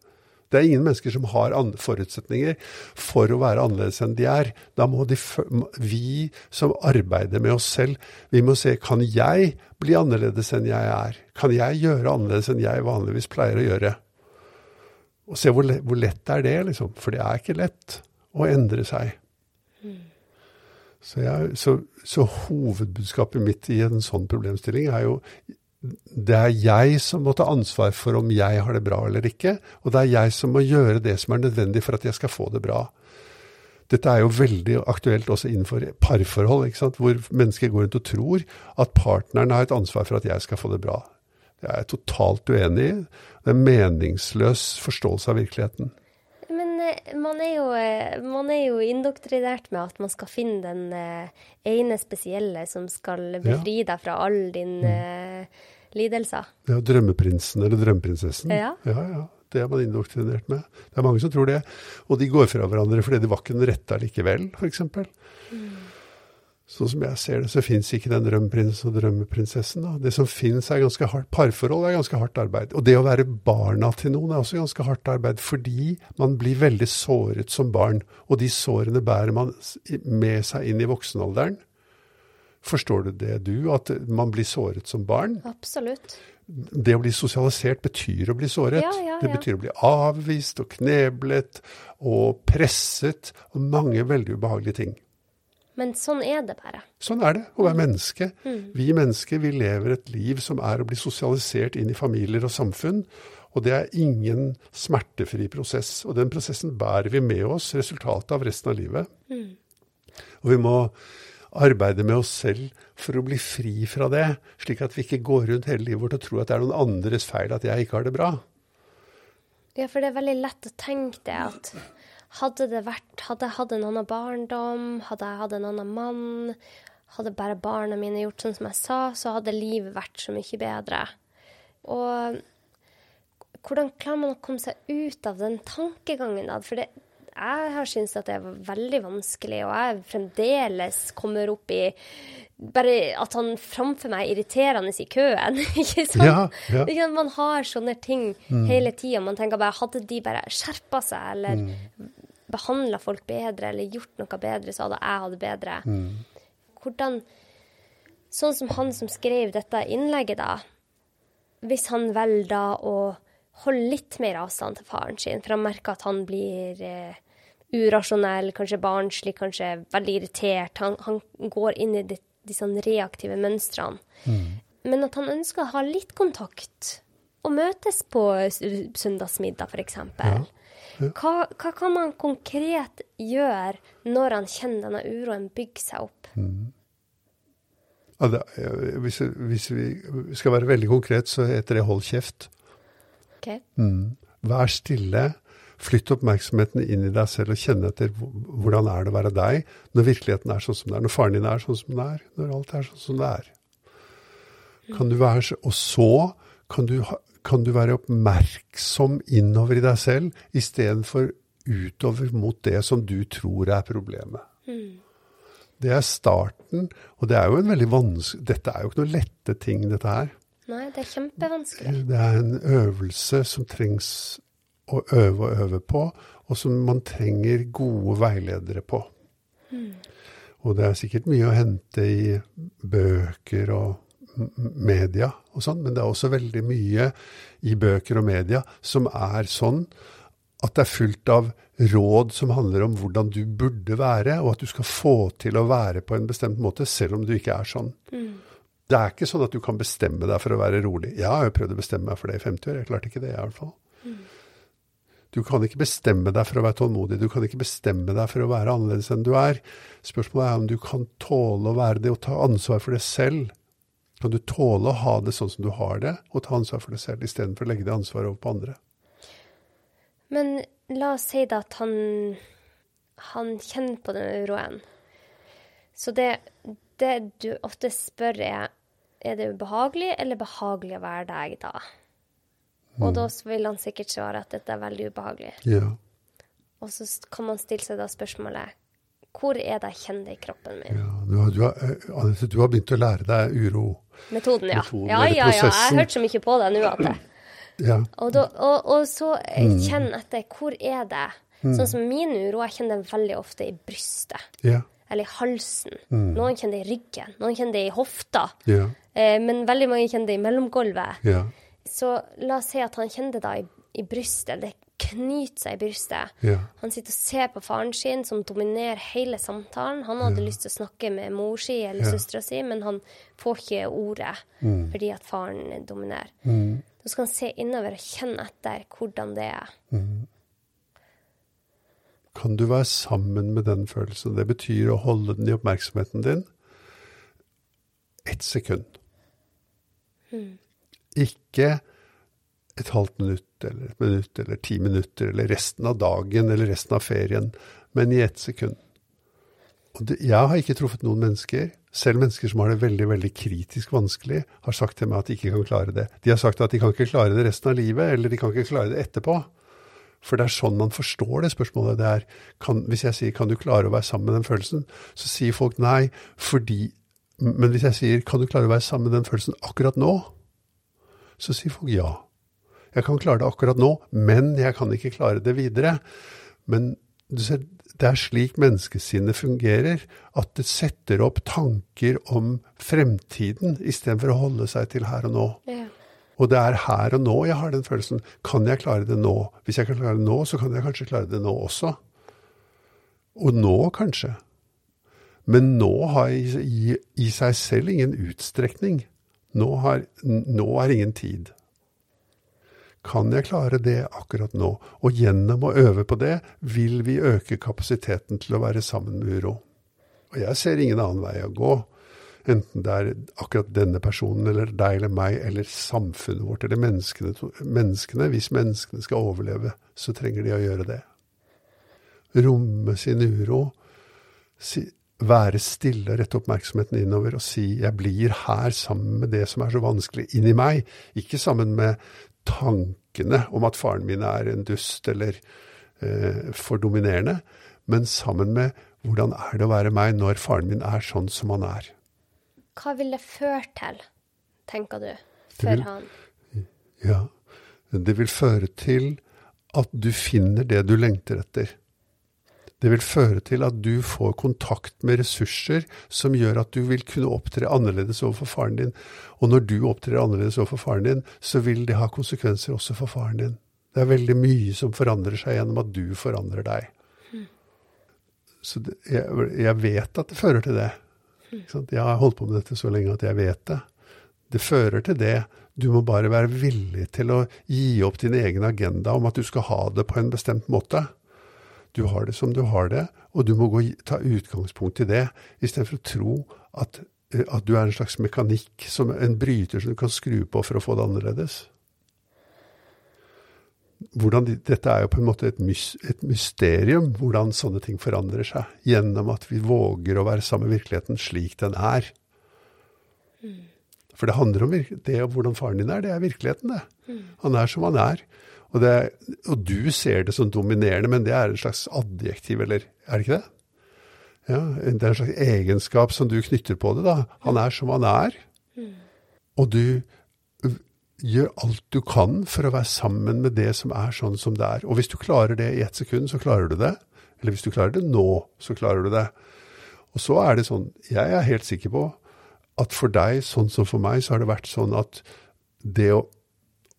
Det er ingen mennesker som har forutsetninger for å være annerledes enn de er. Da må de, vi som arbeider med oss selv, vi må se kan jeg bli annerledes enn jeg er? Kan jeg gjøre annerledes enn jeg vanligvis pleier å gjøre? Og se hvor, lett er det, liksom. For det er ikke lett å endre seg. Så, jeg, så, så, hovedbudskapet mitt i en sånn problemstilling er jo det er jeg som må ta ansvar for om jeg har det bra eller ikke, og det er jeg som må gjøre det som er nødvendig for at jeg skal få det bra. Dette er jo veldig aktuelt også innenfor parforhold, hvor mennesker går rundt og tror at partneren har et ansvar for at jeg skal få det bra. Det er jeg totalt uenig i. Det er meningsløs forståelse av virkeligheten. Men eh, man er, jo, eh, man er jo indoktrinert med at man skal finne den eh, ene spesielle som skal befri deg fra all din mm. lidelser. Ja, drømmeprinsen eller drømmeprinsessen. Ja. ja, ja. Det er man indoktrinert med. Det er mange som tror det. Og de går fra hverandre fordi de var ikke den rette likevel, f.eks. Mm. Sånn som jeg ser det, så fins ikke den drømmeprinsen og drømmeprinsessen. Da. Det som fins, er ganske hardt. Parforhold er ganske hardt arbeid. Og det å være barna til noen er også ganske hardt arbeid, fordi man blir veldig såret som barn. Og de sårene bærer man med seg inn i voksenalderen. Forstår du det, du? At man blir såret som barn? Absolutt. Det å bli sosialisert betyr å bli såret. Ja, ja, ja. Det betyr å bli avvist og kneblet og presset og mange veldig ubehagelige ting. Men sånn er det bare. Sånn er det å være menneske. Mm. Vi mennesker vi lever et liv som er å bli sosialisert inn i familier og samfunn. Og det er ingen smertefri prosess. Og den prosessen bærer vi med oss, resultatet av resten av livet. Mm. Og vi må arbeide med oss selv for å bli fri fra det, slik at vi ikke går rundt hele livet vårt og tror at det er noen andres feil at jeg ikke har det bra. Ja, for det er veldig lett å tenke det at hadde det vært Hadde jeg hatt en annen barndom, hadde jeg hatt en annen mann, hadde bare barna mine gjort sånn som jeg sa, så hadde livet vært så mye bedre. Og hvordan klarer man å komme seg ut av den tankegangen, da? For det, jeg har syntes at det er veldig vanskelig, og jeg fremdeles kommer opp i bare at han framfor meg er irriterende i køen. ikke sant? Ja, ja. Man har sånne ting mm. hele tida. Man tenker bare hadde de bare skjerpa seg, eller mm. Behandla folk bedre, eller gjort noe bedre, så hadde jeg hatt det bedre. Mm. Hvordan Sånn som han som skrev dette innlegget, da. Hvis han velger da å holde litt mer avstand til faren sin, for han merker at han blir eh, urasjonell, kanskje barnslig, kanskje veldig irritert. Han, han går inn i de sånn reaktive mønstrene. Mm. men at han ønsker å ha litt kontakt. Og møtes på søndagsmiddag, f.eks. Ja. Hva, hva kan man konkret gjøre når han kjenner denne uroen bygge seg opp? Ja, det, eh, hvis, hvis vi skal være veldig konkret, så heter det hold kjeft. Ok? Vær stille. Flytt oppmerksomheten inn i deg selv og kjenne etter hvor- hvordan er det å være deg når virkeligheten er sånn som det er, når faren din er sånn som den er, når alt er sånn som det er. Kan du være, og så kan du, kan du være oppmerksom innover i deg selv istedenfor utover mot det som du tror er problemet. Det er starten, og det er jo en veldig vanskelig Dette er jo ikke noen lette ting, dette her. Nei, det er kjempevanskelig. Det er en øvelse som trengs å øve og øve på, og som man trenger gode veiledere på. Og det er sikkert mye å hente i bøker og media og sånn, men det er også veldig mye i bøker og media som er sånn at det er fullt av råd som handler om hvordan du burde være, og at du skal få til å være på en bestemt måte, selv om du ikke er sånn. Det er ikke sånn at du kan bestemme deg for å være rolig. Jeg har jo prøvd å bestemme meg for det i 50 år, jeg klarte ikke det i hvert fall. Du kan ikke bestemme deg for å være tålmodig, du kan ikke bestemme deg for å være annerledes enn du er. Spørsmålet er om du kan tåle å være det og ta ansvar for det selv. Kan du tåle å ha det sånn som du har det, og ta ansvar for deg selv, istedenfor å legge det ansvaret over på andre? Men la oss si da at han, han kjenner på den uroen. Så det, det du ofte spør er er det ubehagelig eller behagelig å være deg da? Og da vil han sikkert svare at dette er veldig ubehagelig. Ja. Og så kan man stille seg da spørsmålet hvor er det jeg kjenner det i kroppen min? ja. Du, har, du, har, eh, du har begynt å lære deg uro. Metoden, ja. Metoden, Ja, ja, ja. Jeg har hørt så mye på det nå at det Ja. Og, da, og, og så eh, Mm. kjenn etter hvor er det? Sånn som min uro, jeg kjenner det veldig ofte i brystet. Ja. Eller i halsen. Mm. Noen kjenner det i ryggen. Noen kjenner det i hofta. Ja. Eh, men veldig mange kjenner det i mellomgulvet. Ja. Så la oss si at han kjenner det da i, i brystet, det knyter seg i brystet. Ja. Han sitter og ser på faren sin, som dominerer hele samtalen. Han hadde lyst til å snakke med mor si eller Ja. søstera si, men han får ikke ordet Mm. fordi at faren dominerer. Da skal han se innover og kjenne etter hvordan det er. Kan du være sammen med den følelsen? Det betyr å holde den i oppmerksomheten din ett sekund. Ikke et halvt minutt eller et minutt eller ti minutter eller resten av dagen eller resten av ferien, men i ett sekund. Det, jeg har ikke truffet noen mennesker, selv mennesker som har det veldig veldig kritisk vanskelig, har sagt til meg at de ikke kan klare det. De har sagt at de kan ikke klare det resten av livet, eller de kan ikke klare det etterpå. For det er sånn man forstår det spørsmålet. Det er, kan, hvis jeg sier 'kan du klare å være sammen med den følelsen', så sier folk nei fordi Men hvis jeg sier 'kan du klare å være sammen med den følelsen akkurat nå', så sier folk ja. Jeg kan klare det akkurat nå, men jeg kan ikke klare det videre. Men du ser, det er slik menneskesinnet fungerer, at det setter opp tanker om fremtiden istedenfor å holde seg til her og nå. Ja. Og det er her og nå jeg har den følelsen. Kan jeg klare det nå? Hvis jeg kan klare det nå, så kan jeg kanskje klare det nå også. Og nå kanskje. Men nå har i, i, i seg selv ingen utstrekning. Nå, har, nå er ingen tid. Kan jeg klare det akkurat nå? Og gjennom å øve på det, vil vi øke kapasiteten til å være sammen med uro. Og jeg ser ingen annen vei å gå. Enten det er akkurat denne personen, eller deg eller meg, eller samfunnet vårt, eller menneskene. menneskene. Hvis menneskene skal overleve, så trenger de å gjøre det. Romme sin uro. Si, være stille rette oppmerksomheten innover og si 'jeg blir her sammen med det som er så vanskelig inni meg'. Ikke sammen med tankene om at faren min er en dust eller eh, for dominerende, men sammen med hvordan er det å være meg når faren min er sånn som han er. Hva vil det føre til, tenker du, vil- han? Ja, det vil føre til at du finner det du lengter etter. Det vil føre til at du får kontakt med ressurser som gjør at du vil kunne opptre annerledes overfor faren din. Og når du opptrer annerledes overfor faren din, så vil det ha konsekvenser også for faren din. Det er veldig mye som forandrer seg gjennom at du forandrer deg. Så det, jeg, jeg vet at det fører til det. Sant? Jeg har holdt på med dette så lenge at jeg vet det. Det fører til det. Du må bare være villig til å gi opp din egen agenda om at du skal ha det på en bestemt måte. Du har det som du har det, og du må gå, ta utgangspunkt i det, istedenfor å tro at, eh, at, du er en slags mekanikk, som en bryter som du kan skru på for å få det annerledes. Hvordan, dette er jo på en måte et, mys, et, mysterium, hvordan sånne ting forandrer seg, gjennom at vi våger å være sammen med virkeligheten slik den er. Mm. For det handler om det og hvordan faren din er, det er virkeligheten, det. Mm. Han er som han er. Og, det, og, du ser det som dominerende, men det er en slags adjektiv, eller er det ikke det? Ja, Det er en slags egenskap som du knytter på det. da. Han er som han er. Og du gjør alt du kan for å være sammen med det som er sånn som det er. Og hvis du klarer det i ett sekund, så klarer du det. Eller hvis du klarer det nå, så klarer du det. Og så er det sånn, jeg er helt sikker på at for deg, sånn som for meg, så har det vært sånn at det å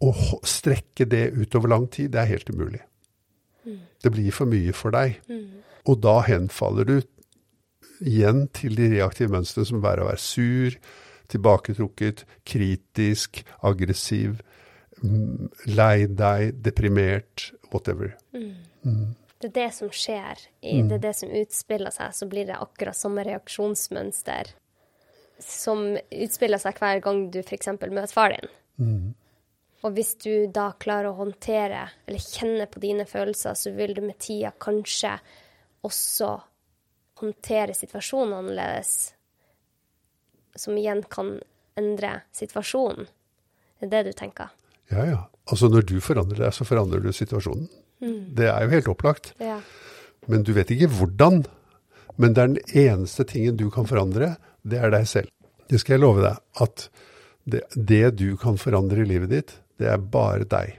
å strekke det utover lang tid, det er helt umulig. Mm. Det blir for mye for deg. Mm. Og da henfaller du igjen til de reaktive mønstrene som er å være sur, tilbaketrukket, kritisk, aggressiv, mm, lei deg, deprimert, whatever. Mm. Det er det som skjer, det er det som utspiller seg, så blir det akkurat samme reaksjonsmønster som utspiller seg hver gang du f.eks. møter far din. Mm. Og hvis du da klarer å håndtere eller kjenne på dine følelser, så vil du med tida kanskje også håndtere situasjonen annerledes, som igjen kan endre situasjonen. Det er det du tenker? Ja, ja. Altså når du forandrer deg, så forandrer du situasjonen. Mm. Det er jo helt opplagt. Ja. Men du vet ikke hvordan. Men det er den eneste tingen du kan forandre, det er deg selv. Det skal jeg love deg. At det, det du kan forandre i livet ditt, det er bare deg.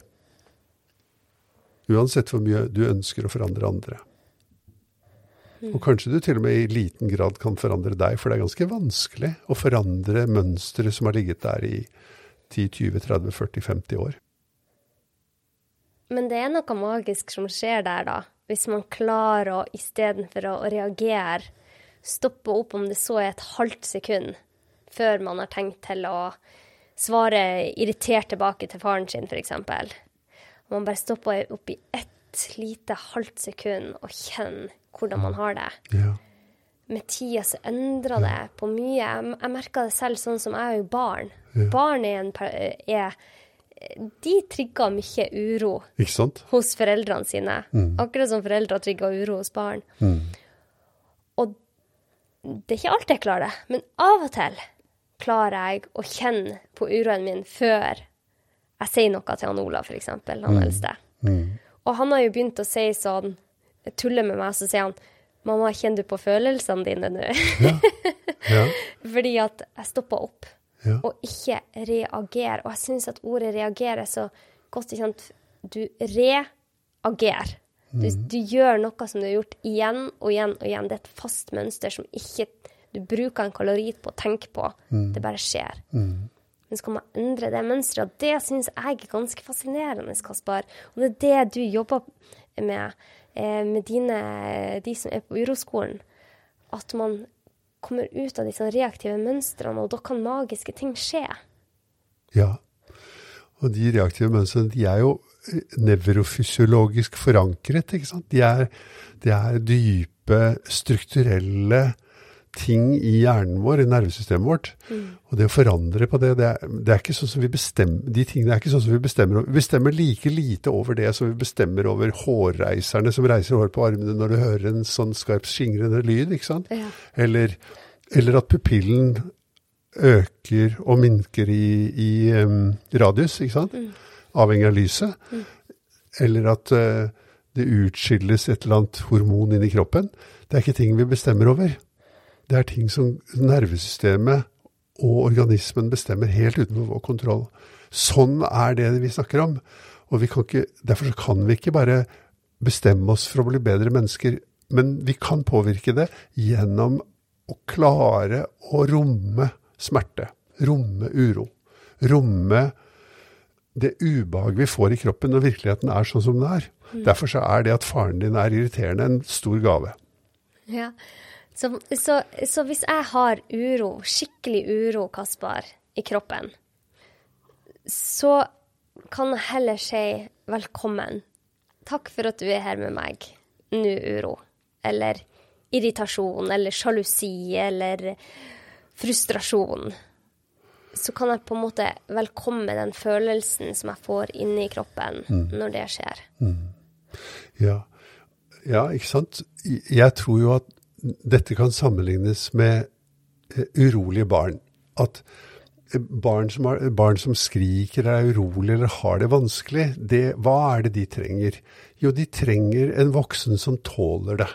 Uansett hvor mye du ønsker å forandre andre. Og kanskje du til og med i liten grad kan forandre deg, for det er ganske vanskelig å forandre mønstre som har ligget der i 10-20-30-40-50 år. Men det er noe magisk som skjer der, da. Hvis man klarer å istedenfor å reagere, stoppe opp om det så er et halvt sekund før man har tenkt til å svare irritert tilbake til faren sin, f.eks. Man bare stopper opp i ett lite halvt sekund og kjenner hvordan man har det. Ja. Med tida så endrer det på mye. Jeg, jeg merka det selv sånn som jeg er jo barn. Ja. Barn er, en, er de trigger mye uro hos foreldrene sine. Mm. Akkurat som foreldre trigger uro hos barn. Mm. Og det er ikke alltid jeg klarer det, men av og til klarer jeg å kjenne på uroen min før jeg sier noe til han Olav, f.eks., han mm. eldste. Mm. Og han har jo begynt å si sånn, tulle med meg, så sier han 'Mamma, kjenner du på følelsene dine nå?' Ja. Ja. Fordi at jeg stoppa opp ja. og ikke reagerer. Og jeg syns at ordet 'reagere' er så godt. Ikke sant? Du reagerer. Du, mm. du, gjør noe som du har gjort igjen og igjen og igjen. Det er et fast mønster som ikke du bruker en kalori på å tenke på. Mm. Det bare skjer. Mm. Men så kan man endre det mønsteret, og det syns jeg er ganske fascinerende, Kaspar. Og det er det du jobber med eh, med dine, de som er på uroskolen. At man kommer ut av disse reaktive mønstrene, og da kan magiske ting skje. Ja. Og de reaktive mønstrene, de er jo nevrofysiologisk forankret, ikke sant. De er, de er dype, strukturelle ting i hjernen vår, i nervesystemet vårt. Mm. Og det å forandre på det, det er, det er, ikke sånn som vi bestemmer De tingene er ikke sånn som vi bestemmer over. Vi bestemmer like lite over det som vi bestemmer over hårreiserne som reiser hår på armene når du hører en sånn skarp, skingrende lyd, ikke sant? Ja. Eller, eller, at pupillen øker og minker i, i um, radius, ikke sant? Mm. Avhengig av lyset. Mm. Eller at uh, det utskilles et eller annet hormon inni kroppen. Det er ikke ting vi bestemmer over. Det er ting som nervesystemet og organismen bestemmer helt utenfor vår kontroll. Sånn er det vi snakker om. Og ikke, Derfor kan vi ikke bare bestemme oss for å bli bedre mennesker, men vi kan påvirke det gjennom å klare å romme smerte, romme uro, romme det ubehag vi får i kroppen når virkeligheten er sånn som den er. Mm. Derfor så er det at faren din er irriterende, en stor gave. Ja, så, så, så, hvis jeg har uro, skikkelig uro, Kaspar, i kroppen, så kan jeg heller si velkommen. Takk for at du er her med meg. Nå, uro. Eller irritasjon, eller sjalusi, eller frustrasjon. Så kan jeg på en måte velkomme den følelsen som jeg får inni kroppen når det skjer. Ja. ja, ikke sant. Jeg tror jo at dette kan sammenlignes med eh, urolige barn. At eh, barn som, har, barn som skriker, er urolige eller har det vanskelig, det, hva er det de trenger? Jo, de trenger en voksen som tåler det.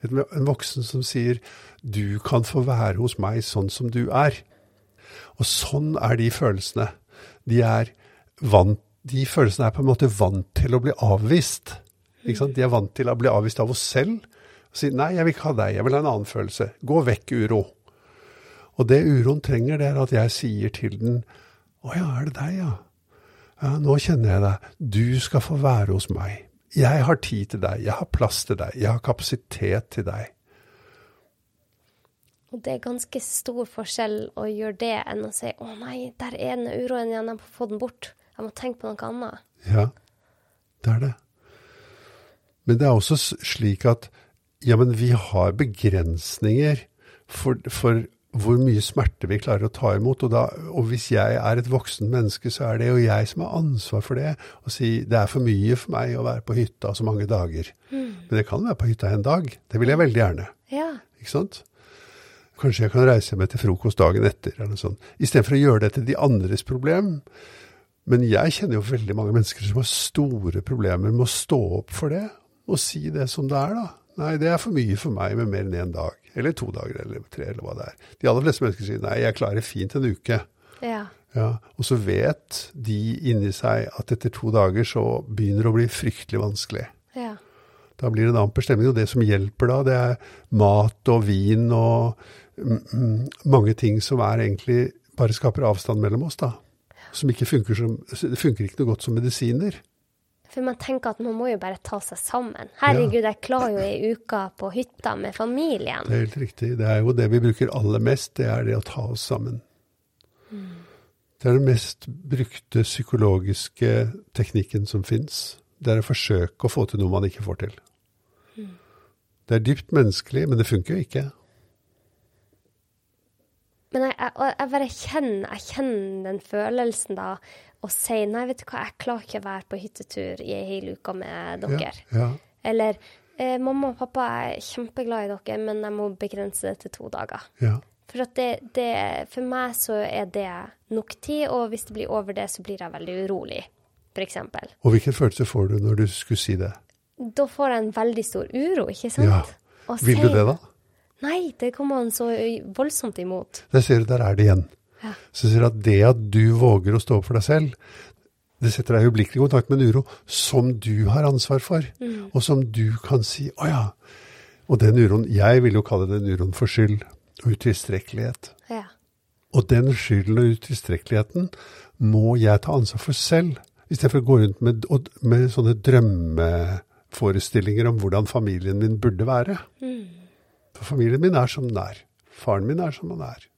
En en voksen som sier 'du kan få være hos meg sånn som du er'. Og sånn er de følelsene. De, er vant, de følelsene er på en måte vant til å bli avvist. De er vant til å bli avvist av oss selv. Og si 'nei, jeg vil ikke ha deg, jeg vil ha en annen følelse'. Gå vekk, uro. Og det uroen trenger, det er at jeg sier til den 'Å ja, er det deg, ja'? Ja, nå kjenner jeg deg. Du skal få være hos meg. Jeg har tid til deg, jeg har plass til deg, jeg har kapasitet til deg. Og det er ganske stor forskjell å gjøre det enn å si 'Å nei, der er den uroen igjen, jeg må få den bort'. Jeg må tenke på noe annet. Ja, det er det. Men det er også slik at ja, men vi har begrensninger for, for hvor mye smerte vi klarer å ta imot. Og, da, og hvis jeg er et voksen menneske, så er det jo jeg som har ansvar for det. Og si det er for mye for meg å være på hytta så mange dager. Men jeg kan være på hytta en dag. Det vil jeg veldig gjerne. Ja. Ikke sant? Kanskje jeg kan reise meg til frokost dagen etter, eller noe sånt. Istedenfor å gjøre det til de andres problem. Men jeg kjenner jo veldig mange mennesker som har store problemer med å stå opp for det, og si det som det er, da. Nei, det er for mye for meg med mer enn én dag. Eller to dager, eller tre, eller hva det er. De aller fleste mennesker sier nei, jeg klarer fint en uke. Ja. Ja, og så vet de inni seg at etter to dager så begynner det å bli fryktelig vanskelig. Ja. Da blir det en amper stemning, og det som hjelper da, det er mat og vin og mange ting som er egentlig bare skaper avstand mellom oss, da. Som ikke funker som funker ikke noe godt som medisiner. For man tenker at man må jo bare ta seg sammen. Herregud, jeg klarer jo ei uke på hytta med familien. Det er helt riktig. Det er jo det vi bruker aller mest, det er det å ta oss sammen. Det er den mest brukte psykologiske teknikken som fins. Det er å forsøke å få til noe man ikke får til. Det er dypt menneskelig, men det funker jo ikke. Men jeg, jeg, jeg bare kjenner, jeg kjenner den følelsen da, og sier nei, vet du hva, jeg klarer ikke å være på hyttetur i ei hel uke med dere. Ja, ja. Eller eh, mamma og pappa er kjempeglad i dere, men jeg må begrense det til to dager. ja. For, det, det, for meg så er det nok tid, og hvis det blir over det, så blir jeg veldig urolig, f.eks. Og hvilken følelse får du når du skulle si det? Da får jeg en veldig stor uro, ikke sant? Ja. Vil du det, da? Nei, det kommer han så voldsomt imot. Der ser du, der er det igjen. Ja. Så sier at det at du våger å stå opp for deg selv, det setter deg øyeblikkelig i kontakt med en uro som du har ansvar for, og som du kan si 'å ja'. Og den uroen Jeg vil jo kalle den uroen for skyld og utilstrekkelighet. Ja. Og den skylden og utilstrekkeligheten må jeg ta ansvar for selv, istedenfor å gå rundt med, med sånne drømmeforestillinger om hvordan familien min burde være. For familien min er som den er. Faren min er som han er.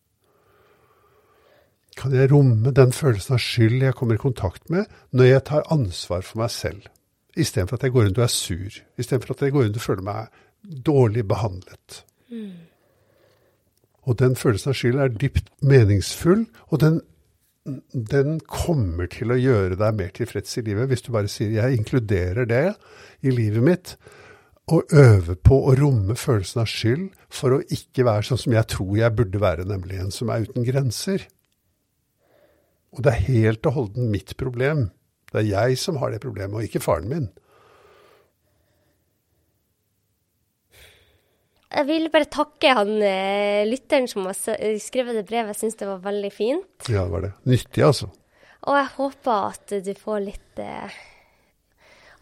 Kan jeg romme den følelsen av skyld jeg kommer i kontakt med, når jeg tar ansvar for meg selv? Istedenfor at jeg går rundt og er sur. Istedenfor at jeg går rundt og føler meg dårlig behandlet. Og den følelsen av skyld er dypt meningsfull, og den, den kommer til å gjøre deg mer tilfreds i livet hvis du bare sier 'jeg inkluderer det i livet mitt', og øver på å romme følelsen av skyld for å ikke være sånn som jeg tror jeg burde være, nemlig en som er uten grenser. Og det er helt og holdent mitt problem. Det er jeg som har det problemet, og ikke faren min. Jeg vil bare takke han eh, lytteren som har skrevet det brevet. Jeg syns det var veldig fint. Ja, det var det. Nyttig, altså. Og jeg håper at du får litt eh,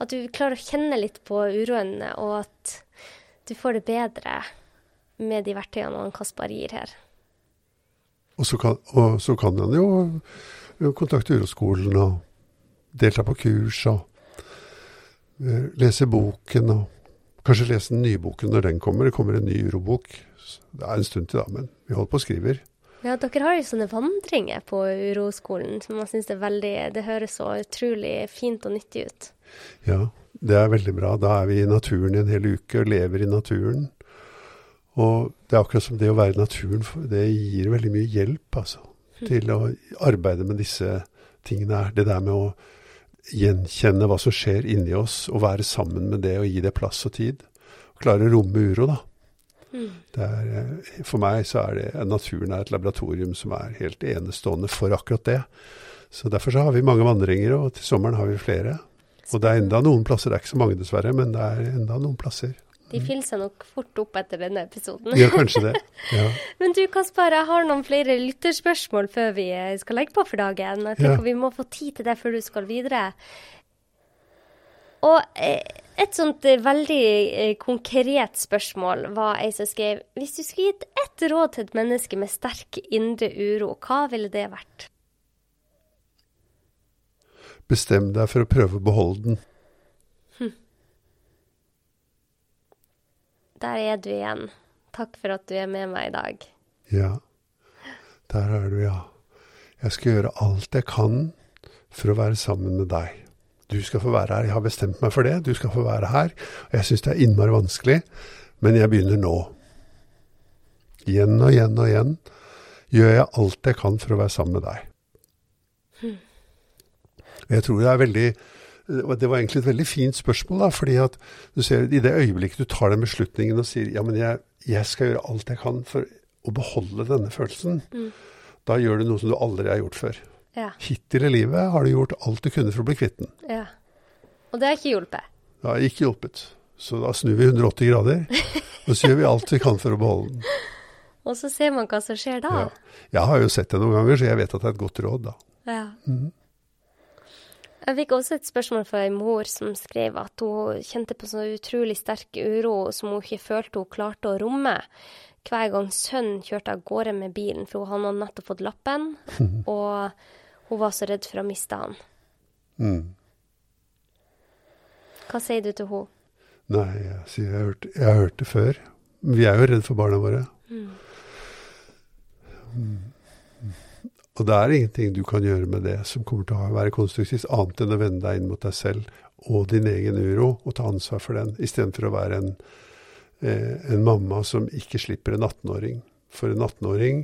At du klarer å kjenne litt på uroen, og at du får det bedre med de verktøyene han Kaspar gir her. Og så kan, og så kan han jo jo kontakte Uroskolen og delta på kurs og eh, lese boken og kanskje lese den nye boken når den kommer. Det kommer en ny urobok. Det er en stund til da, men vi holder på og skriver. Ja, dere har jo sånne vandringer på uroskolen som man syns er veldig Det høres så utrolig fint og nyttig ut. Ja, det er veldig bra. Da er vi i naturen i en hel uke og lever i naturen. Og det er akkurat som det å være i naturen, det gir veldig mye hjelp, altså. Til å arbeide med disse tingene her. Det der med å gjenkjenne hva som skjer inni oss, og være sammen med det og gi det plass og tid. Klare å romme uro, da. Mm. Er, eh, for meg så er det naturen er et laboratorium som er helt enestående for akkurat det. Så Derfor så har vi mange vandringer, og til sommeren har vi flere. Og det er enda noen plasser, det er ikke så mange dessverre, men det er enda noen plasser. De fyller seg nok fort opp etter denne episoden. Ja, kanskje det. Ja. Men du Kaspar, jeg har noen flere lytterspørsmål før vi eh, skal legge på for dagen. Jeg tenker ja. vi må få tid til det før du skal videre. Og eh, et sånt eh, veldig konkret spørsmål var ei som skrev Hvis du skulle gitt ett råd til et menneske med sterk indre uro, hva ville det vært? Bestem deg for å prøve å beholde den. Der er du igjen. Takk for at du er med meg i dag. Ja, der er du, ja. Jeg skal gjøre alt jeg kan for å være sammen med deg. Du skal få være her. Jeg har bestemt meg for det. Du skal få være her. Og jeg syns det er innmari vanskelig, men jeg begynner nå. Igjen og igjen og igjen gjør jeg alt jeg kan for å være sammen med deg. Hmm. Jeg tror det er veldig det var egentlig et veldig fint spørsmål, da, fordi at du ser i det øyeblikket du tar den beslutningen og sier ja, men jeg, jeg skal gjøre alt jeg kan for å beholde denne følelsen, mm. da gjør du noe som du aldri har gjort før. Ja. Hittil i livet har du gjort alt du kunne for å bli kvitt den. Ja. Og det har ikke hjulpet? Det har ikke hjulpet. Så da snur vi 180 grader, og så gjør vi alt vi kan for å beholde den. Og så ser man hva som skjer da. Ja. Jeg har jo sett det noen ganger, så jeg vet at det er et godt råd da. Ja. Mm. Jeg fikk også et spørsmål fra ei mor som skrev at hun kjente på så utrolig sterk uro som hun ikke følte hun klarte å romme. Hver gang sønnen kjørte av gårde med bilen, for hun hadde nettopp fått lappen, og hun var så redd for å miste han. Mm. Hva sier du til henne? Nei, jeg sier jeg har, hørt, jeg har hørt det før. Vi er jo redd for barna våre. Mm. Og det er ingenting du kan gjøre med det som kommer til å være konstruktivt, annet enn å vende deg inn mot deg selv og din egen uro, og ta ansvar for den, istedenfor å være en, eh, en mamma som ikke slipper en 18-åring. For en 18-åring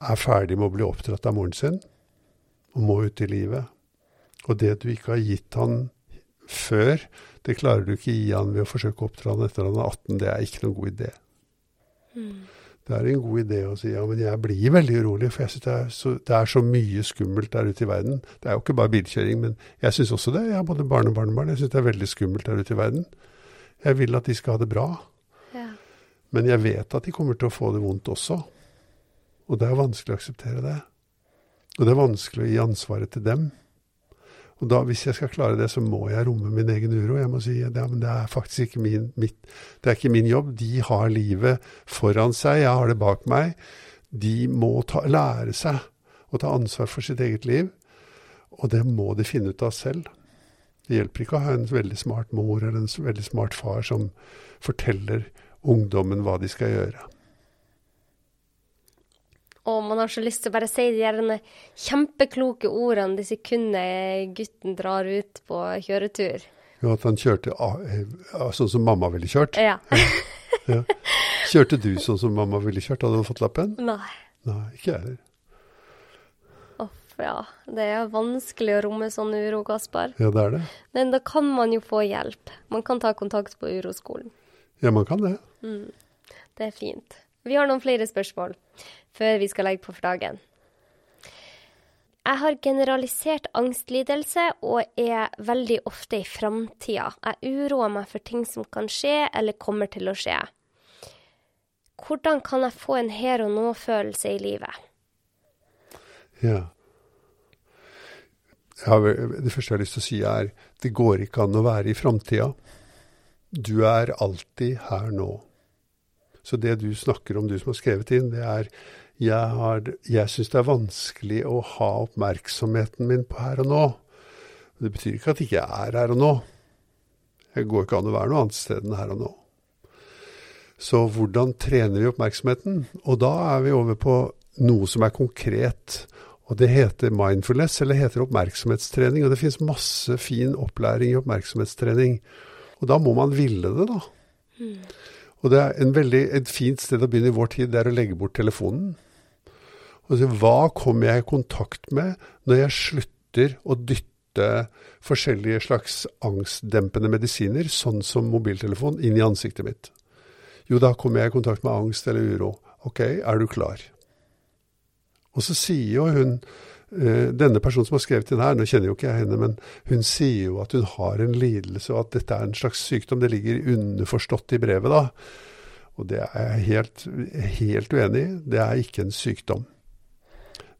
er ferdig med å bli oppdratt av moren sin, og må ut i livet. Og det du ikke har gitt han før, det klarer du ikke å gi han ved å forsøke å oppdra han etter han er 18. Det er ikke noen god idé. Mm det er en god idé å si ja, men jeg blir veldig urolig, for jeg synes det er, så, det er så mye skummelt der ute i verden. Det er jo ikke bare bilkjøring, men jeg syns også det. Jeg har både barn og barnebarn. Jeg syns det er veldig skummelt der ute i verden. Jeg vil at de skal ha det bra. Ja. Men jeg vet at de kommer til å få det vondt også. Og det er vanskelig å akseptere det. Og det er vanskelig å gi ansvaret til dem. Og da, hvis jeg skal klare det, så må jeg romme min egen uro. Jeg må si ja, det er faktisk ikke min, mitt, det er ikke min jobb. De har livet foran seg, jeg har det bak meg. De må ta, lære seg å ta ansvar for sitt eget liv. Og det må de finne ut av selv. Det hjelper ikke å ha en veldig smart mor eller en veldig smart far som forteller ungdommen hva de skal gjøre. Og man har så lyst til å bare si de gjerne kjempekloke ordene det sekundet gutten drar ut på kjøretur. Ja, at han kjørte eh, sånn som mamma ville kjørt? Ja. ja. Kjørte du sånn som mamma ville kjørt? Hadde han fått lappen? Nei. Nei, Ikke jeg heller. Ja. Det er vanskelig å romme sånn uro, Kaspar. Ja, det er det. Men da kan man jo få hjelp. Man kan ta kontakt på uroskolen. Ja, man kan det. Mm. Det er fint. Vi har noen flere spørsmål før vi skal legge på for dagen. Jeg har generalisert angstlidelse og er veldig ofte i framtida. Jeg uroer meg for ting som kan skje eller kommer til å skje. Hvordan kan jeg få en her og nå-følelse i livet? Ja. ja. det første jeg har lyst til å si, er det går ikke an å være i framtida. Du er alltid her nå. Så det du snakker om, du som har skrevet inn, det er jeg, har, jeg syns det er vanskelig å ha oppmerksomheten min på her og nå. Det betyr ikke at jeg ikke er her og nå. Jeg går ikke an å være noe annet sted enn her og nå. Så hvordan trener vi oppmerksomheten? Og da er vi over på noe som er konkret. Og det heter mindfulness, eller heter oppmerksomhetstrening. Og det finnes masse fin opplæring i oppmerksomhetstrening. Og da må man ville det, da. Mm. Og det er en veldig, et fint sted å begynne i vår tid, det er å legge bort telefonen. Og så, hva kommer jeg i kontakt med når jeg slutter å dytte forskjellige slags angstdempende medisiner, sånn som mobiltelefon, inn i ansiktet mitt? Jo, da kommer jeg i kontakt med angst eller uro. Ok, er du klar? Og så sier jo hun, denne personen som har skrevet inn her, nå kjenner jo ikke jeg henne, men hun sier jo at hun har en lidelse, og at dette er en slags sykdom. Det ligger underforstått i brevet, da. Og det er jeg helt, helt uenig i. Det er ikke en sykdom.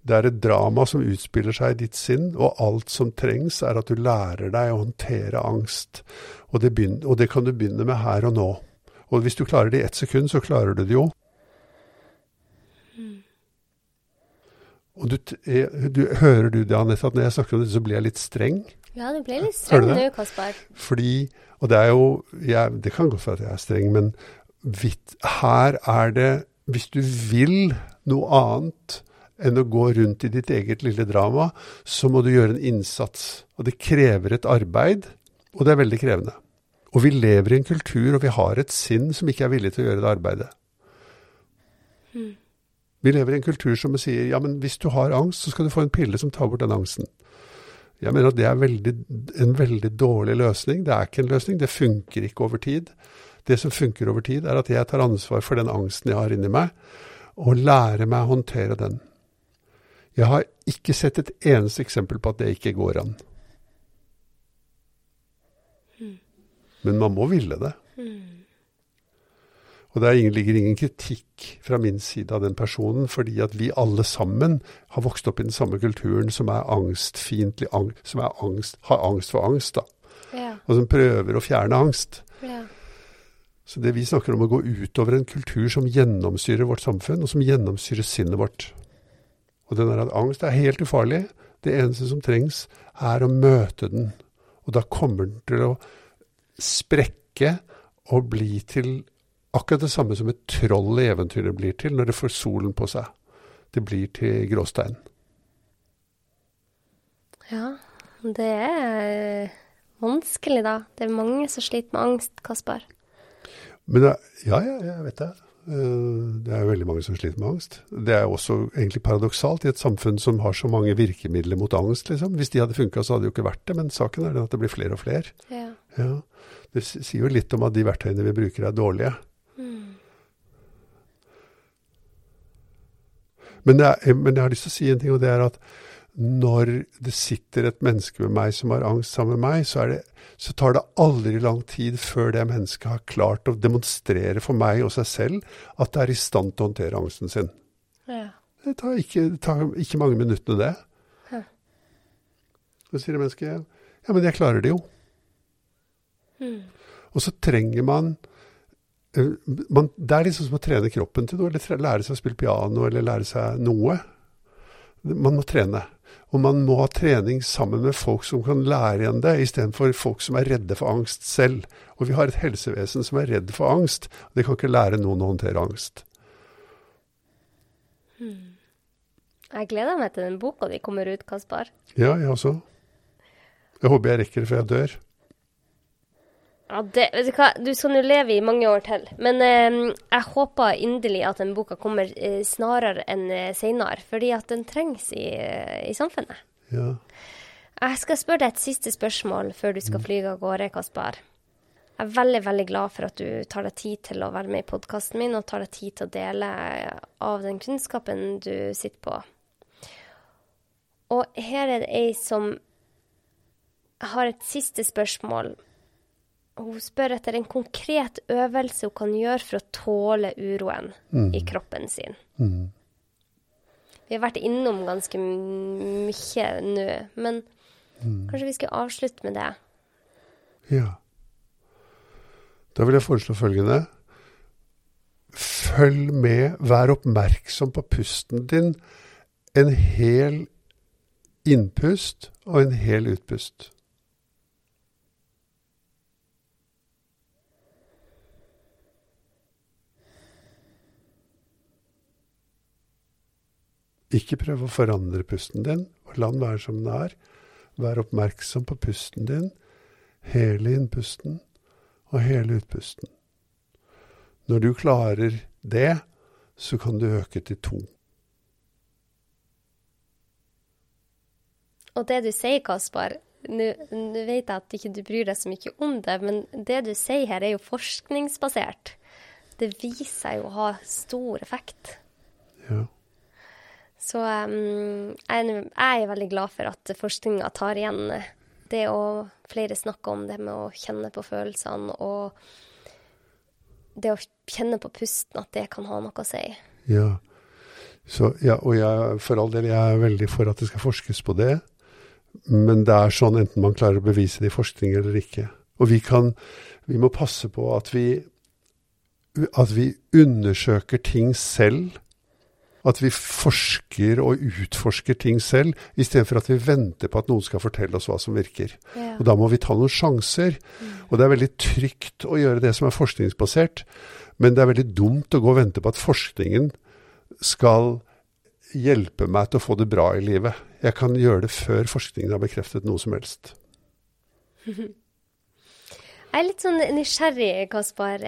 Det er et drama som utspiller seg i ditt sinn, og alt som trengs, er at du lærer deg å håndtere angst. Og det, begynner, og det kan du begynne med her og nå. Og hvis du klarer det i ett sekund, så klarer du det jo. Og du, du, hører du det, Anette, at når jeg snakker om det, så blir jeg litt streng? Ja, du blir litt streng nå, Kaspar. Fordi, og det er jo jeg, Det kan godt være at jeg er streng, men vidt, her er det Hvis du vil noe annet enn å gå rundt i ditt eget lille drama, så må du gjøre en innsats. Og det krever et arbeid, og det er veldig krevende. Og vi lever i en kultur, og vi har et sinn som ikke er villig til å gjøre det arbeidet. Mm. Vi lever i en kultur som sier ja, men hvis du har angst, så skal du få en pille som tar bort den angsten. Jeg mener at det er veldig, en veldig dårlig løsning. Det er ikke en løsning, det funker ikke over tid. Det som funker over tid, er at jeg tar ansvar for den angsten jeg har inni meg, og lærer meg å håndtere den. Jeg har ikke sett et eneste eksempel på at det ikke går an. Hmm. Men man må ville det. Og det ligger ingen kritikk fra min side av den personen, fordi at vi alle sammen har vokst opp i den samme kulturen som er angstfiendtlig, ang som er angst, har angst for angst, da. Ja. Og som prøver å fjerne angst. Ja. Så det vi snakker om å gå utover en kultur som gjennomsyrer vårt samfunn, og som gjennomsyrer sinnet vårt. Og den er at angst er helt ufarlig. Det eneste som trengs, er å møte den. Og da kommer den til å sprekke og bli til akkurat det samme som et troll i eventyret blir til når det får solen på seg. Det blir til gråstein. Ja, det er vanskelig, da. Det er mange som sliter med angst, Kaspar. Men ja, ja, jeg vet det. Eh, det er veldig mange som sliter med angst. Det er også egentlig paradoksalt i et samfunn som har så mange virkemidler mot angst. Liksom. Hvis de hadde funka, så hadde det jo ikke vært det, men saken er den at det blir flere og flere. Ja. Ja. Det sier jo litt om at de verktøyene vi bruker er dårlige. Men, er, men, jeg har lyst til å si en ting, og det er at når det sitter et menneske med meg som har angst sammen med meg, så, det, så tar det aldri lang tid før det mennesket har klart å demonstrere for meg og seg selv at det er i stand til å håndtere angsten sin. Ja. Det tar ikke, det tar ikke mange minuttene, det. Ja. Så sier det mennesket ja, men jeg klarer det jo. Mm. Og så trenger man man, det er liksom som å trene kroppen til noe, eller lære seg å spille piano, eller lære seg noe. Man må trene. Og man må ha trening sammen med folk som kan lære igjen det, istedenfor folk som er redde for angst selv. Og vi har et helsevesen som er redd for angst. og De kan ikke lære noen å håndtere angst. Hmm. Jeg gleder meg til den boka di kommer ut, Kaspar. Ja, jeg også. Jeg håper jeg rekker det før jeg dør. Ja, det, vet Du hva, du skal nå leve i mange år til. Men eh, jeg håper inderlig at den boka kommer eh, snarere enn eh, seinere. Fordi at den trengs i, eh, i, samfunnet. Ja. Jeg skal spørre deg et siste spørsmål før du skal mm. fly av gårde, Kasper. Jeg er veldig veldig glad for at du tar deg tid til å være med i podkasten min, og tar deg tid til å dele av den kunnskapen du sitter på. Og her er det ei som har et siste spørsmål hun spør etter en konkret øvelse hun kan gjøre for å tåle uroen mm. i kroppen sin. Mm. Vi har vært innom ganske mye nå, men mm. kanskje vi skal avslutte med det? Ja. Da vil jeg foreslå følgende. Følg med, vær oppmerksom på pusten din. En hel innpust og en hel utpust. Ikke prøv å forandre pusten din. og La den være som den er. Vær oppmerksom på pusten din. Hele innpusten og hele utpusten. Når du klarer det, så kan du øke til to. Og det du sier, Kaspar, nå vet jeg at ikke du bryr deg så mye om det, men det du sier her, er jo forskningsbasert. Det viser seg jo å ha stor effekt. Ja. Så um, jeg, er veldig glad for at forskninga tar igjen det å flere snakker om det med å kjenne på følelsene og det å kjenne på pusten, at det kan ha noe å si. Ja. Så, ja og jeg, for all del, jeg er veldig for at det skal forskes på det. Men det er sånn enten man klarer å bevise det i forskning eller ikke. Og vi kan Vi må passe på at vi at vi undersøker ting selv. At vi forsker og utforsker ting selv, istedenfor at vi venter på at noen skal fortelle oss hva som virker. Ja. Og da må vi ta noen sjanser. Mm. Og det er veldig trygt å gjøre det som er forskningsbasert, men det er veldig dumt å gå og vente på at forskningen skal hjelpe meg til å få det bra i livet. Jeg kan gjøre det før forskningen har bekreftet noe som helst. Jeg er litt sånn nysgjerrig, Kaspar.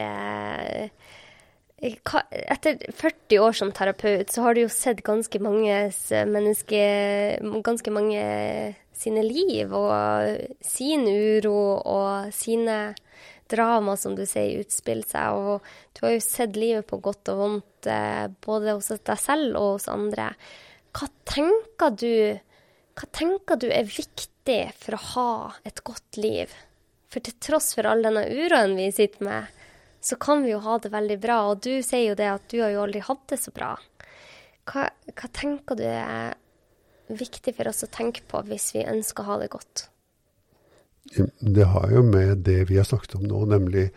Etter 40 år som terapeut, så har du jo sett ganske mange mennesker Ganske mange sine liv og sin uro og sine drama, som du sier, utspille seg. Og du har jo sett livet på godt og vondt, eh, både hos deg selv og hos andre. Hva tenker du, hva tenker du er viktig for å ha et godt liv? For til tross for all denne uroen vi sitter med, så kan vi jo ha det veldig bra. Og du sier jo det at du har jo aldri hatt det så bra. Hva, hva tenker du er viktig for oss å tenke på hvis vi ønsker å ha det godt? Det har jo med det vi har snakket om nå, nemlig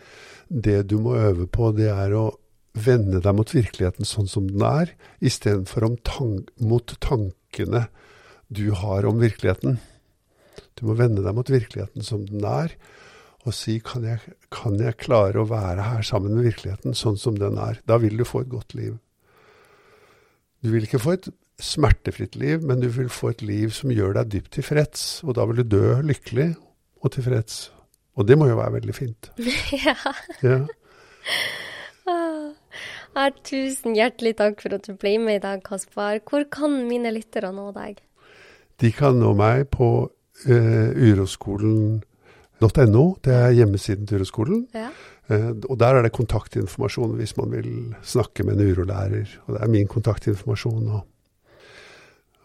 det du må øve på, det er å vende deg mot virkeligheten sånn som den er, istedenfor tank mot tankene du har om virkeligheten. Du må vende deg mot virkeligheten som den er, og si kan jeg, kan jeg klare å være her sammen med virkeligheten sånn som den er? Da vil du få et godt liv. Du vil ikke få et smertefritt liv, men du vil få et liv som gjør deg dypt tilfreds, og da vil du dø lykkelig og tilfreds. Og det må jo være veldig fint. ja. Ja. Ja, tusen hjertelig takk for at du ble med i dag, Kaspar. Hvor kan mine lyttere nå deg? De kan nå meg på eh, uroskolen.no. Det er hjemmesiden til Uroskolen. Ja. Uh, og der er det kontaktinformasjon hvis man vil snakke med en urolærer. Og det er min kontaktinformasjon. Og,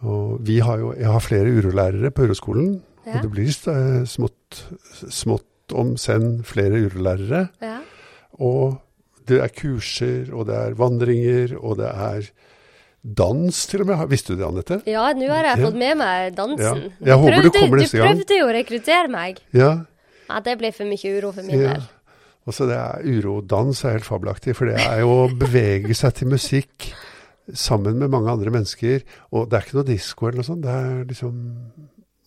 og vi har jo, jeg har flere urolærere på uroskolen. Ja. Og det blir eh, smått, smått om senn flere urolærere. Ja. Og det er kurser, og det er vandringer, og det er dans til og med. Visste du det, Anette? Ja, nå har jeg fått med meg dansen. Ja. Jeg håper du kommer neste du prøvde jo å rekruttere meg. Ja. Ja, det blir for mye uro for min ja. del. Og så det er urodans er helt fabelaktig, for det er jo å bevege seg til musikk sammen med mange andre mennesker. Og det er ikke noe disko eller noe sånt. Det er liksom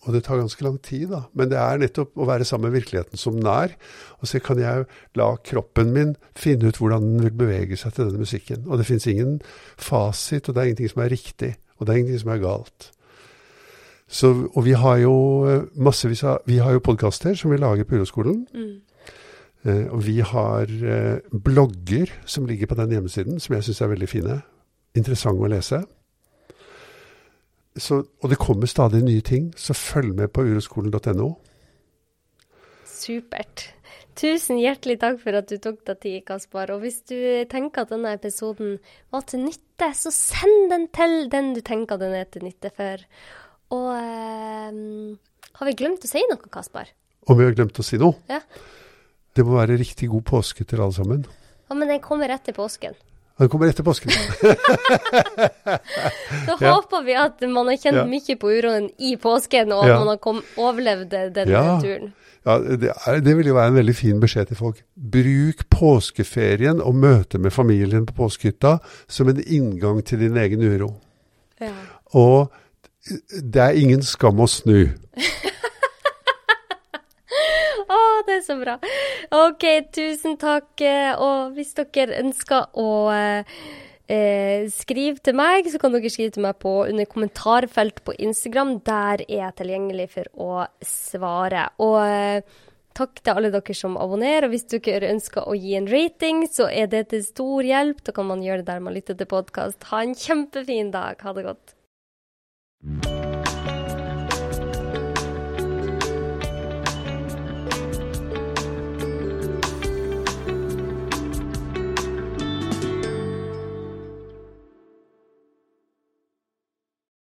Og det tar ganske lang tid, da. Men det er nettopp å være sammen med virkeligheten som den er. Og så kan jeg la kroppen min finne ut hvordan den vil bevege seg til denne musikken. Og det fins ingen fasit, og det er ingenting som er riktig. Og det er ingenting som er galt. Så, og vi har jo eh, massevis av Vi har jo podkaster som vi lager på Uroskolen. Mm. Eh, og vi har eh, blogger som ligger på den hjemmesiden, som jeg syns er veldig fine. Interessante å lese. Så, og det kommer stadig nye ting, så følg med på uroskolen.no. Supert. Tusen hjertelig takk for at du tok deg tid, Kaspar. Og hvis du tenker at denne episoden var til nytte, så send den til den du tenker den er til nytte for. Og eh, har vi glemt å si noe, Kaspar? Om vi har glemt å si noe? Ja. Det må være riktig god påske til alle sammen. Ja, men den kommer etter påsken. Den kommer etter påsken. Da Ja. håper vi at man har kjent Ja. mye på uroen i påsken, og at Ja. man har kom, overlevd den Ja. turen. Ja, det, er, det vil jo være en veldig fin beskjed til folk. Bruk påskeferien og møtet med familien på påskehytta som en inngang til din egen uro. Ja. Og det er ingen skam å snu. Å, det er så bra. OK, tusen takk. eh, Og hvis dere ønsker å eh, skrive til meg, så kan dere skrive til meg på under kommentarfelt på Instagram. Der er jeg tilgjengelig for å svare. Og eh, takk til alle dere som abonnerer. Og hvis dere ønsker å gi en rating, så er det til stor hjelp. Da kan man gjøre det der man lytter til podkast. Ha en kjempefin dag. Ha det godt. Mm-hmm.